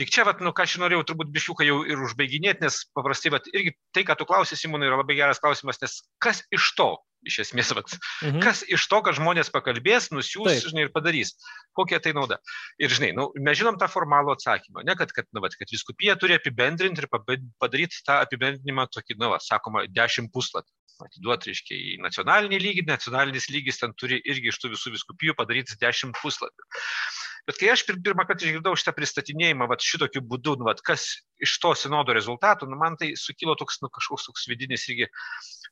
Tik čia, vat, nu, ką aš norėjau turbūt bišiuką jau ir užbaiginėti, nes paprastai, vat, irgi tai, ką tu klausai, Simonai, yra labai geras klausimas, nes kas iš to, iš esmės, vat, mhm. kas iš to, kad žmonės pakalbės, nusiūs, Taip. žinai, ir padarys, kokia tai nauda. Ir, žinai, nu, mes žinom tą formalų atsakymą, ne, kad, kad, nu, vat, kad viskupija turi apibendrinti ir padaryti tą apibendrinimą tokį, nu, va, sakoma, dešimt puslapį atiduoti, reiškia, į nacionalinį lygį, nacionalinis lygis ten turi irgi iš tų visų viskupijų padaryti dešimt puslapių. Bet kai aš pirmą kartą išgirdau šitą pristatinėjimą, vat, šitokiu būdu, nu, vat, kas iš to sinodo rezultatų, nu, man tai sukilo toks nu, kažkoks toks vidinis irgi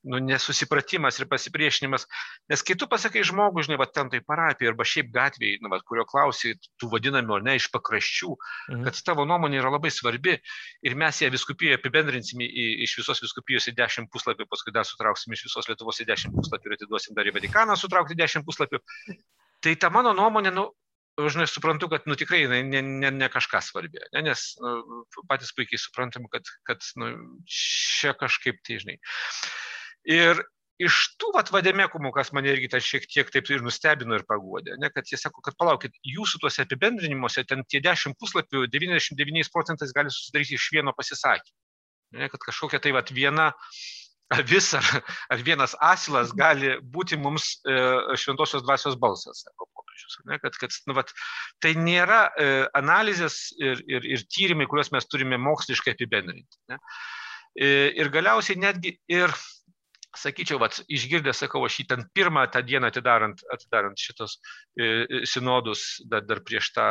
nu, nesusipratimas ir pasipriešinimas. Nes kai tu pasakai žmogui, žinai, va, ten tai parapija arba šiaip gatvėje, nu, va, kurio klausai, tų vadinamų ar ne iš pakraščių, mhm. kad tavo nuomonė yra labai svarbi ir mes ją viskupijoje apibendrinsim į, iš visos viskupijos į dešimt puslapių, paskui dar sutrauksim iš visos Lietuvos į dešimt puslapių ir atiduosim dar į Vatikaną sutraukti dešimt puslapių. Tai ta mano nuomonė, nu, žinai, suprantu, kad, nu, tikrai jinai ne, ne, ne kažką svarbi, ne, nes nu, patys puikiai suprantam, kad, kad nu, čia kažkaip tai, žinai. Ir iš tų vat, vadėmėkumų, kas mane irgi ten šiek tiek taip ir nustebino ir paguodė, ne, kad jie sako, kad palaukit, jūsų tuose apibendrinimuose ten tie 10 puslapių 99 procentais gali susidaryti iš vieno pasisakymo. Ne, kad kažkokia tai vat, viena avis ar, ar vienas asilas gali būti mums e, šventosios dvasios balsas, sako popiežius. Kad, kad, nu, vat, tai nėra e, analizės ir, ir, ir tyrimai, kuriuos mes turime moksliškai apibendrinti. Ne. E, ir galiausiai netgi ir, sakyčiau, vat, išgirdęs, sakau, aš jį ten pirmą tą dieną atidarant, atidarant šitos e, sinodus, dar, dar prieš tą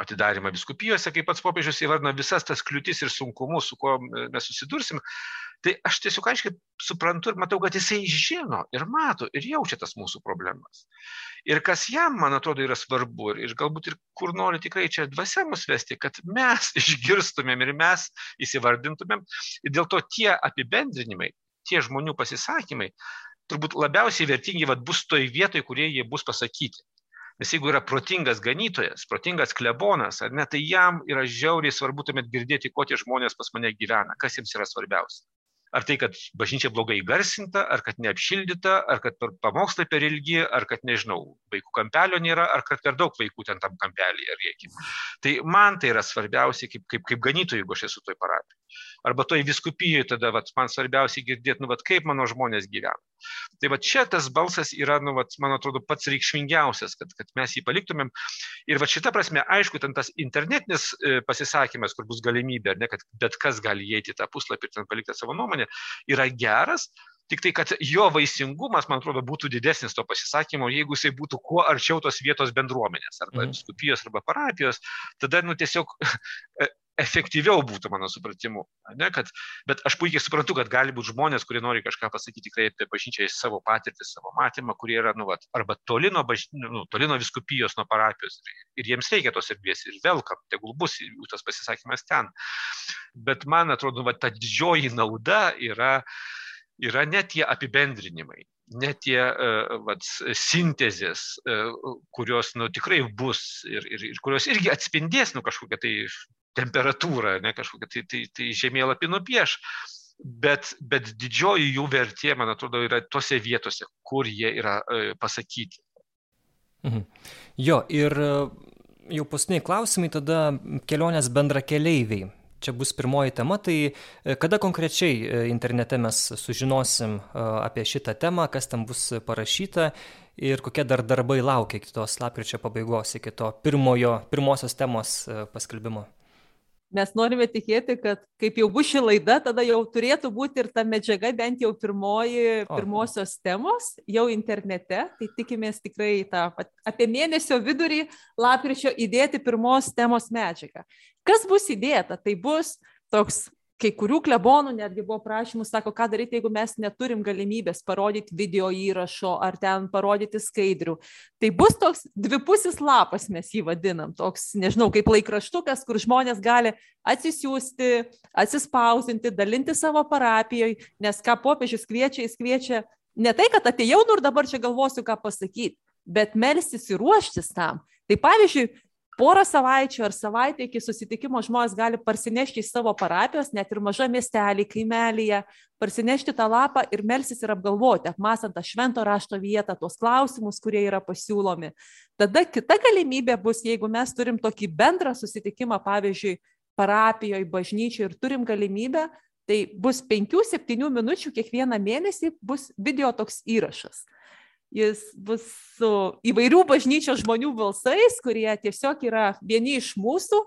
atidarimą viskupijose, kaip pats popiežius įvardina visas tas kliūtis ir sunkumus, su kuo mes susidursim, tai aš tiesiog aiškiai suprantu ir matau, kad jisai žino ir mato ir jaučia tas mūsų problemas. Ir kas jam, man atrodo, yra svarbu ir galbūt ir kur nori tikrai čia dvasia mus vesti, kad mes <laughs> išgirstumėm ir mes įsivardintumėm. Ir dėl to tie apibendrinimai, tie žmonių pasisakymai turbūt labiausiai vertingi vat, bus toj vietoj, kurie jie bus pasakyti. Nes jeigu yra protingas ganytojas, protingas klebonas, ar ne, tai jam yra žiauriai svarbu tuomet girdėti, ko tie žmonės pas mane gyvena, kas jiems yra svarbiausia. Ar tai, kad bažnyčia blogai įgarsinta, ar kad neapšildyta, ar kad pamokslai per ilgi, ar kad, nežinau, vaikų kampelio nėra, ar kad per daug vaikų ten tam kampelį rėkia. Tai man tai yra svarbiausia kaip, kaip, kaip ganytojai, jeigu aš esu toj parapijoje. Arba toj viskupijoje tada, vat, man svarbiausia girdėti, nu, vat, kaip mano žmonės gyvena. Tai va čia tas balsas yra, nu, vat, man atrodo, pats reikšmingiausias, kad, kad mes jį paliktumėm. Ir va šita prasme, aišku, ten tas internetinis e, pasisakymas, kur bus galimybė, ne, kad bet kas gali įeiti į tą puslapį ir ten palikti savo nuomonę, yra geras, Tik tai, kad jo vaisingumas, man atrodo, būtų didesnis to pasisakymo, jeigu jisai būtų kuo arčiau tos vietos bendruomenės, arba mm. skupijos, arba parapijos, tada, nu, tiesiog <laughs> e, efektyviau būtų mano supratimu. Ne, kad, bet aš puikiai suprantu, kad gali būti žmonės, kurie nori kažką pasakyti tikrai apie bažnyčią, savo patirtį, savo matymą, kurie yra, nu, vat, arba toli nuo, baž... nu, toli nuo viskupijos, nuo parapijos. Ir jiems reikia tos erdvės ir velkam, tegul bus jų tas pasisakymas ten. Bet man atrodo, vat, ta didžioji nauda yra, yra ne tie apibendrinimai, ne tie uh, vat, sintezės, uh, kurios nu, tikrai bus ir, ir, ir kurios irgi atspindės nu, kažkokią tai temperatūrą, ne kažkokią tai, tai, tai žemėlapį nupieš. Bet, bet didžioji jų vertė, man atrodo, yra tose vietose, kur jie yra e, pasakyti. Mhm. Jo, ir e, jau paskutiniai klausimai, tada kelionės bendra keleiviai. Čia bus pirmoji tema, tai e, kada konkrečiai e, internete mes sužinosim apie šitą temą, kas ten bus parašyta ir kokie dar darbai laukia iki tos lapkričio pabaigos, iki to pirmojo, pirmosios temos paskelbimo mes norime tikėti, kad kaip jau bus ši laida, tada jau turėtų būti ir ta medžiaga, bent jau pirmoji, pirmosios temos, jau internete. Tai tikimės tikrai tą apie mėnesio vidurį lapkričio įdėti pirmos temos medžiagą. Kas bus įdėta? Tai bus toks kai kurių klebonų netgi buvo prašymų, sako, ką daryti, jeigu mes neturim galimybės parodyti video įrašo ar ten parodyti skaidrių. Tai bus toks dvipusis lapas, mes jį vadinam, toks, nežinau, kaip laikraštukas, kur žmonės gali atsisiųsti, atsispausinti, dalinti savo parapijoje, nes ką popiežius kviečia, jis kviečia ne tai, kad atėjau nu ir dabar čia galvosiu, ką pasakyti, bet melstis ir ruoštis tam. Tai pavyzdžiui, porą savaičių ar savaitę iki susitikimo žmonės gali parsinešti iš savo parapijos, net ir maža miestelį, kaimelyje, parsinešti tą lapą ir melsis ir apgalvoti, apmasant tą švento rašto vietą, tuos klausimus, kurie yra pasiūlomi. Tada kita galimybė bus, jeigu mes turim tokį bendrą susitikimą, pavyzdžiui, parapijoje, bažnyčioje ir turim galimybę, tai bus 5-7 minučių kiekvieną mėnesį bus video toks įrašas jis bus su įvairių bažnyčios žmonių balsais, kurie tiesiog yra vieni iš mūsų,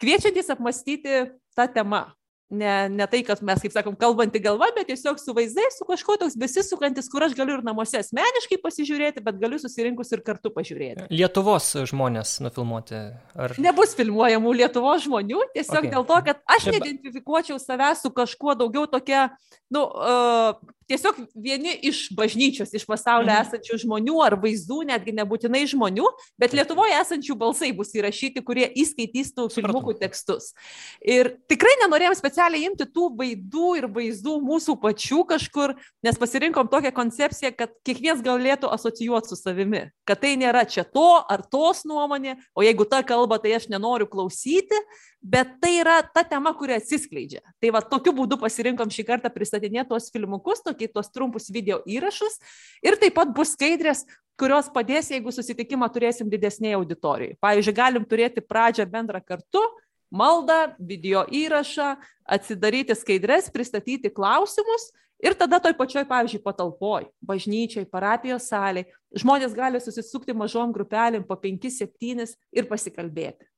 kviečiantys apmastyti tą temą ne, ne tai, kad mes, kaip sakom, kalbanti galva, bet tiesiog su vaizdais, su kažkuo toks besisukantis, kur aš galiu ir namuose asmeniškai pasižiūrėti, bet galiu susirinkus ir kartu pažiūrėti. Lietuvos žmonės nufilmuoti? Ar... Nebus filmuojamų Lietuvos žmonių, tiesiog okay. dėl to, kad aš neidentifikuočiau savęs su kažkuo daugiau tokia, nu, uh, tiesiog vieni iš bažnyčios, iš pasaulio mhm. esančių žmonių ar vaizdų, netgi nebūtinai žmonių, bet Lietuvoje esančių balsai bus įrašyti, kurie įskaitys tų filmukų tekstus. Ir tikrai nenorėjom specialiai imti tų vaidų ir vaizdų mūsų pačių kažkur, nes pasirinkom tokią koncepciją, kad kiekvienas galėtų asocijuoti su savimi, kad tai nėra čia to ar tos nuomonė, o jeigu ta kalba, tai aš nenoriu klausyti, bet tai yra ta tema, kuri atsiskleidžia. Tai va tokiu būdu pasirinkom šį kartą pristatinėti tuos filmukus, tokį tuos trumpus video įrašus ir taip pat bus skaidrės, kurios padės, jeigu susitikimą turėsim didesnėje auditorijoje. Pavyzdžiui, galim turėti pradžią bendrą kartu, maldą, video įrašą, atsidaryti skaidres, pristatyti klausimus ir tada toj pačioj, pavyzdžiui, patalpoj, bažnyčiai, parapijos saliai, žmonės gali susisukti mažom grupelėm po 5-7 ir pasikalbėti.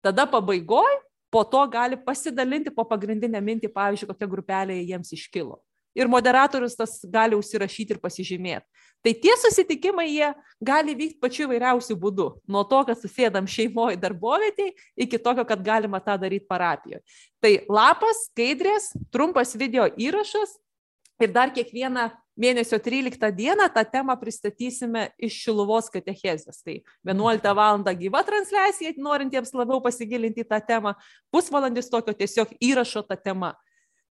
Tada pabaigoj, po to gali pasidalinti po pagrindinę mintį, pavyzdžiui, kokia grupelė jiems iškilo ir moderatorius tas gali užsirašyti ir pasižymėti. Tai tie susitikimai, jie gali vykti pačiu įvairiausių būdų. Nuo to, kad susėdam šeimoje darbovietėje, iki tokio, kad galima tą daryti parapijoje. Tai lapas, skaidrės, trumpas video įrašas ir dar kiekvieną mėnesio 13 dieną tą temą pristatysime iš Šiluvos katechezės. Tai 11 val. gyva transliacija, norintiems labiau pasigilinti tą temą, pusvalandis tokio tiesiog įrašo tą temą.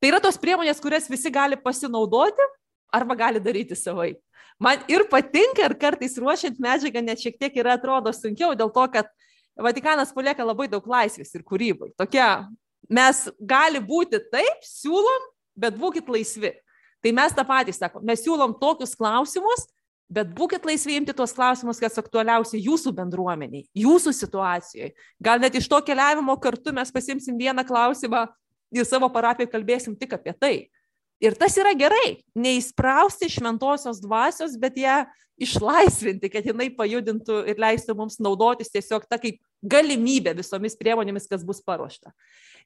Tai yra tos priemonės, kurias visi gali pasinaudoti arba gali daryti savai. Man ir patinka, ir kartais ruošiant medžiagą net šiek tiek yra atrodo sunkiau, dėl to, kad Vatikanas palieka labai daug laisvės ir kūrybai. Tokia, mes gali būti taip, siūlom, bet būkit laisvi. Tai mes tą patį sakom, mes siūlom tokius klausimus, bet būkit laisvi imti tuos klausimus, kas aktualiausia jūsų bendruomeniai, jūsų situacijoje. Gal net iš to keliavimo kartu mes pasimsim vieną klausimą ir savo parapijoje kalbėsim tik apie tai. Ir tas yra gerai, neįsprausti šventosios dvasios, bet ją išlaisvinti, kad jinai pajudintų ir leistų mums naudotis tiesiog tą kaip galimybę visomis priemonėmis, kas bus paruošta.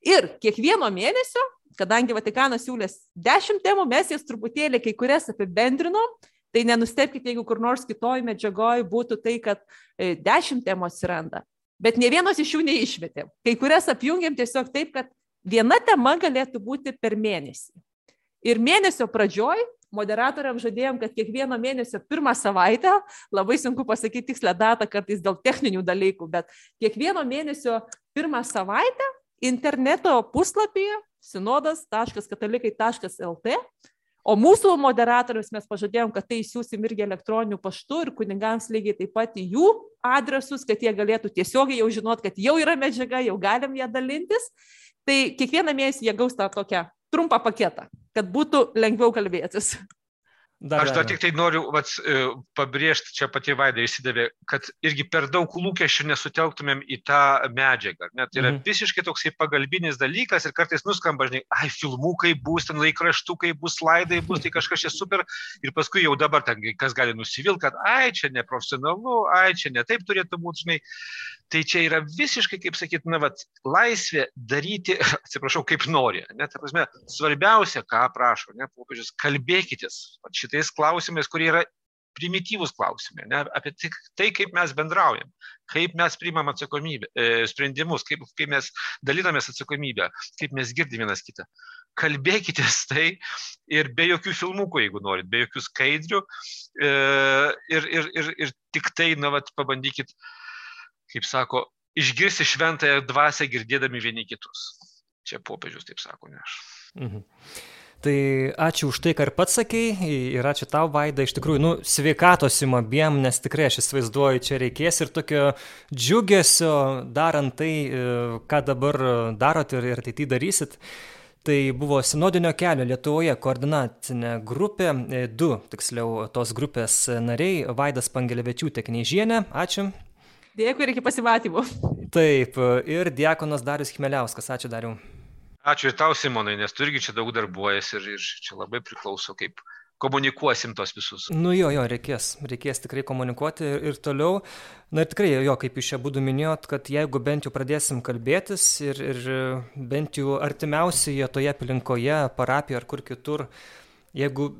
Ir kiekvieno mėnesio, kadangi Vatikanas siūlės dešimt temų, mes jas truputėlį kai kurias apibendrinom, tai nenustepkite, jeigu kur nors kitoj medžiagoj būtų tai, kad e, dešimt temų atsiranda. Bet ne vienos iš jų neišmetėm. Kai kurias apjungiam tiesiog taip, kad viena tema galėtų būti per mėnesį. Ir mėnesio pradžioj moderatoriam žadėjom, kad kiekvieno mėnesio pirmą savaitę, labai sunku pasakyti tikslę datą kartais dėl techninių dalykų, bet kiekvieno mėnesio pirmą savaitę interneto puslapyje sinodas.katalikai.lt, o mūsų moderatorius mes pažadėjom, kad tai siūsim irgi elektroniniu paštu ir kunigams lygiai taip pat į jų adresus, kad jie galėtų tiesiogiai jau žinot, kad jau yra medžiaga, jau galim ją dalintis. Tai kiekvieną mėnesį jie gaus tą tokią trumpą paketą, kad būtų lengviau kalbėtis. Dar Aš dar tik tai noriu vat, e, pabrėžti, čia pati Vaida įsidavė, kad irgi per daug lūkesčių nesutelktumėm į tą medžiagą. Net tai yra mhm. visiškai toksai pagalbinis dalykas ir kartais nuskamba, žinai, ai, filmukai bus, ten laikraštukai bus, slaidai bus, tai kažkas čia super. Ir paskui jau dabar ten kas gali nusivilti, kad ai, čia neprofesionalu, ai, čia ne taip turėtų būti, žinai. Tai čia yra visiškai, kaip sakyt, na, vat, laisvė daryti, <laughs> atsiprašau, kaip nori. Net, prasme, svarbiausia, ką prašo, ne, popiežius, kalbėkitės šitais klausimais, kurie yra primityvūs klausimai, ne, apie tai, tai, kaip mes bendraujam, kaip mes priimam atsakomybę, e, sprendimus, kaip, kaip mes dalinamės atsakomybę, kaip mes girdim vienas kitą. Kalbėkitės tai ir be jokių filmukų, jeigu norit, be jokių skaidrių e, ir, ir, ir, ir tik tai, na, vat, pabandykit kaip sako, išgirsti šventąją dvasę girdėdami vieni kitus. Čia popiežius taip sako, ne aš. Mhm. Tai ačiū už tai, ką ir pats sakei ir ačiū tau, Vaida, iš tikrųjų, nu, sveikatos jum abiem, nes tikrai aš įsivaizduoju, čia reikės ir tokio džiugesio darant tai, e, ką dabar darot ir, ir ateityje darysit. Tai buvo Sinodinio kelio Lietuvoje koordinacinė grupė, e, du tiksliau tos grupės nariai, Vaidas Pangelevičiūtė Knyžienė, ačiū. Dėkui ir iki pasimatymų. Taip, ir Diekonas Darius Chmeliauskas. Ačiū Dariu. Ačiū ir tau, Simonai, nes tu irgi čia daug darbuojas ir, ir čia labai priklauso, kaip komunikuosim tos visus. Nu jo, jo, reikės, reikės tikrai komunikuoti ir, ir toliau. Na ir tikrai, jo, kaip jūs čia būdu minėjot, kad jeigu bent jau pradėsim kalbėtis ir, ir bent jau artimiausioje toje aplinkoje, parapijoje ar kur kitur, jeigu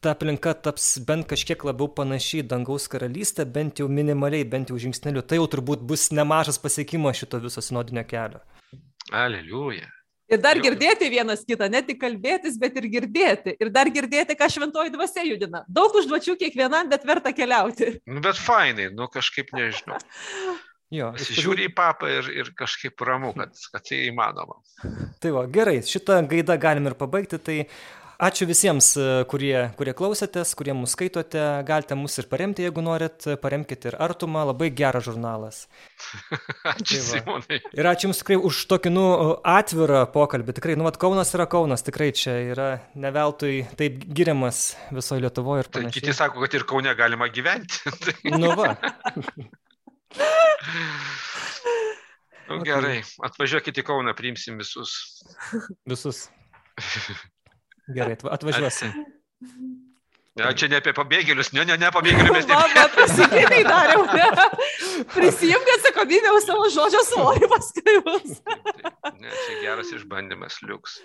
ta aplinka taps bent kažkiek labiau panaši į dangaus karalystę, bent jau minimaliai, bent jau žingsneliu, tai jau turbūt bus nemažas pasiekimas šito viso sinodinio kelio. Aleliuja. Ir dar girdėti vienas kitą, ne tik kalbėtis, bet ir girdėti. Ir dar girdėti, ką šventoji dvasia judina. Daug užduočių kiekvienam, bet verta keliauti. Nu, bet fainai, nu kažkaip nežinau. <laughs> Jo, Žiūri į papą ir, ir kažkaip ramu, kad, kad tai įmanoma. Tai va, gerai, šitą gaidą galim ir pabaigti. Tai Ačiū visiems, e, kurie, kurie klausėtės, kurie mus skaitote. Galite mus ir paremti, jeigu norit. Paremkite ir Artumą, labai geras žurnalas. <laughs> ačiū, tai Simonai. Ir ačiū Jums tikrai už tokį, nu, atvirą pokalbį. Tikrai, nu, vat Kaunas yra Kaunas, tikrai čia yra neveltui taip giriamas visoje Lietuvoje ir tai panašiai. Tai kiti sako, kad ir Kaune galima gyventi. <laughs> nu, va. nu, gerai, atvažiuokite į Kauną, priimsim visus. Visus. <laughs> Gerai, atvažiuosim. Ne, čia ne apie pabėgėlius, ne, ne, ne pabėgėlius mes ne. Mama, prisiminiai dariau, ne. Prisimk atsakomybę už savo žodžio svorį paskui. Ne, čia geras išbandymas, liuks.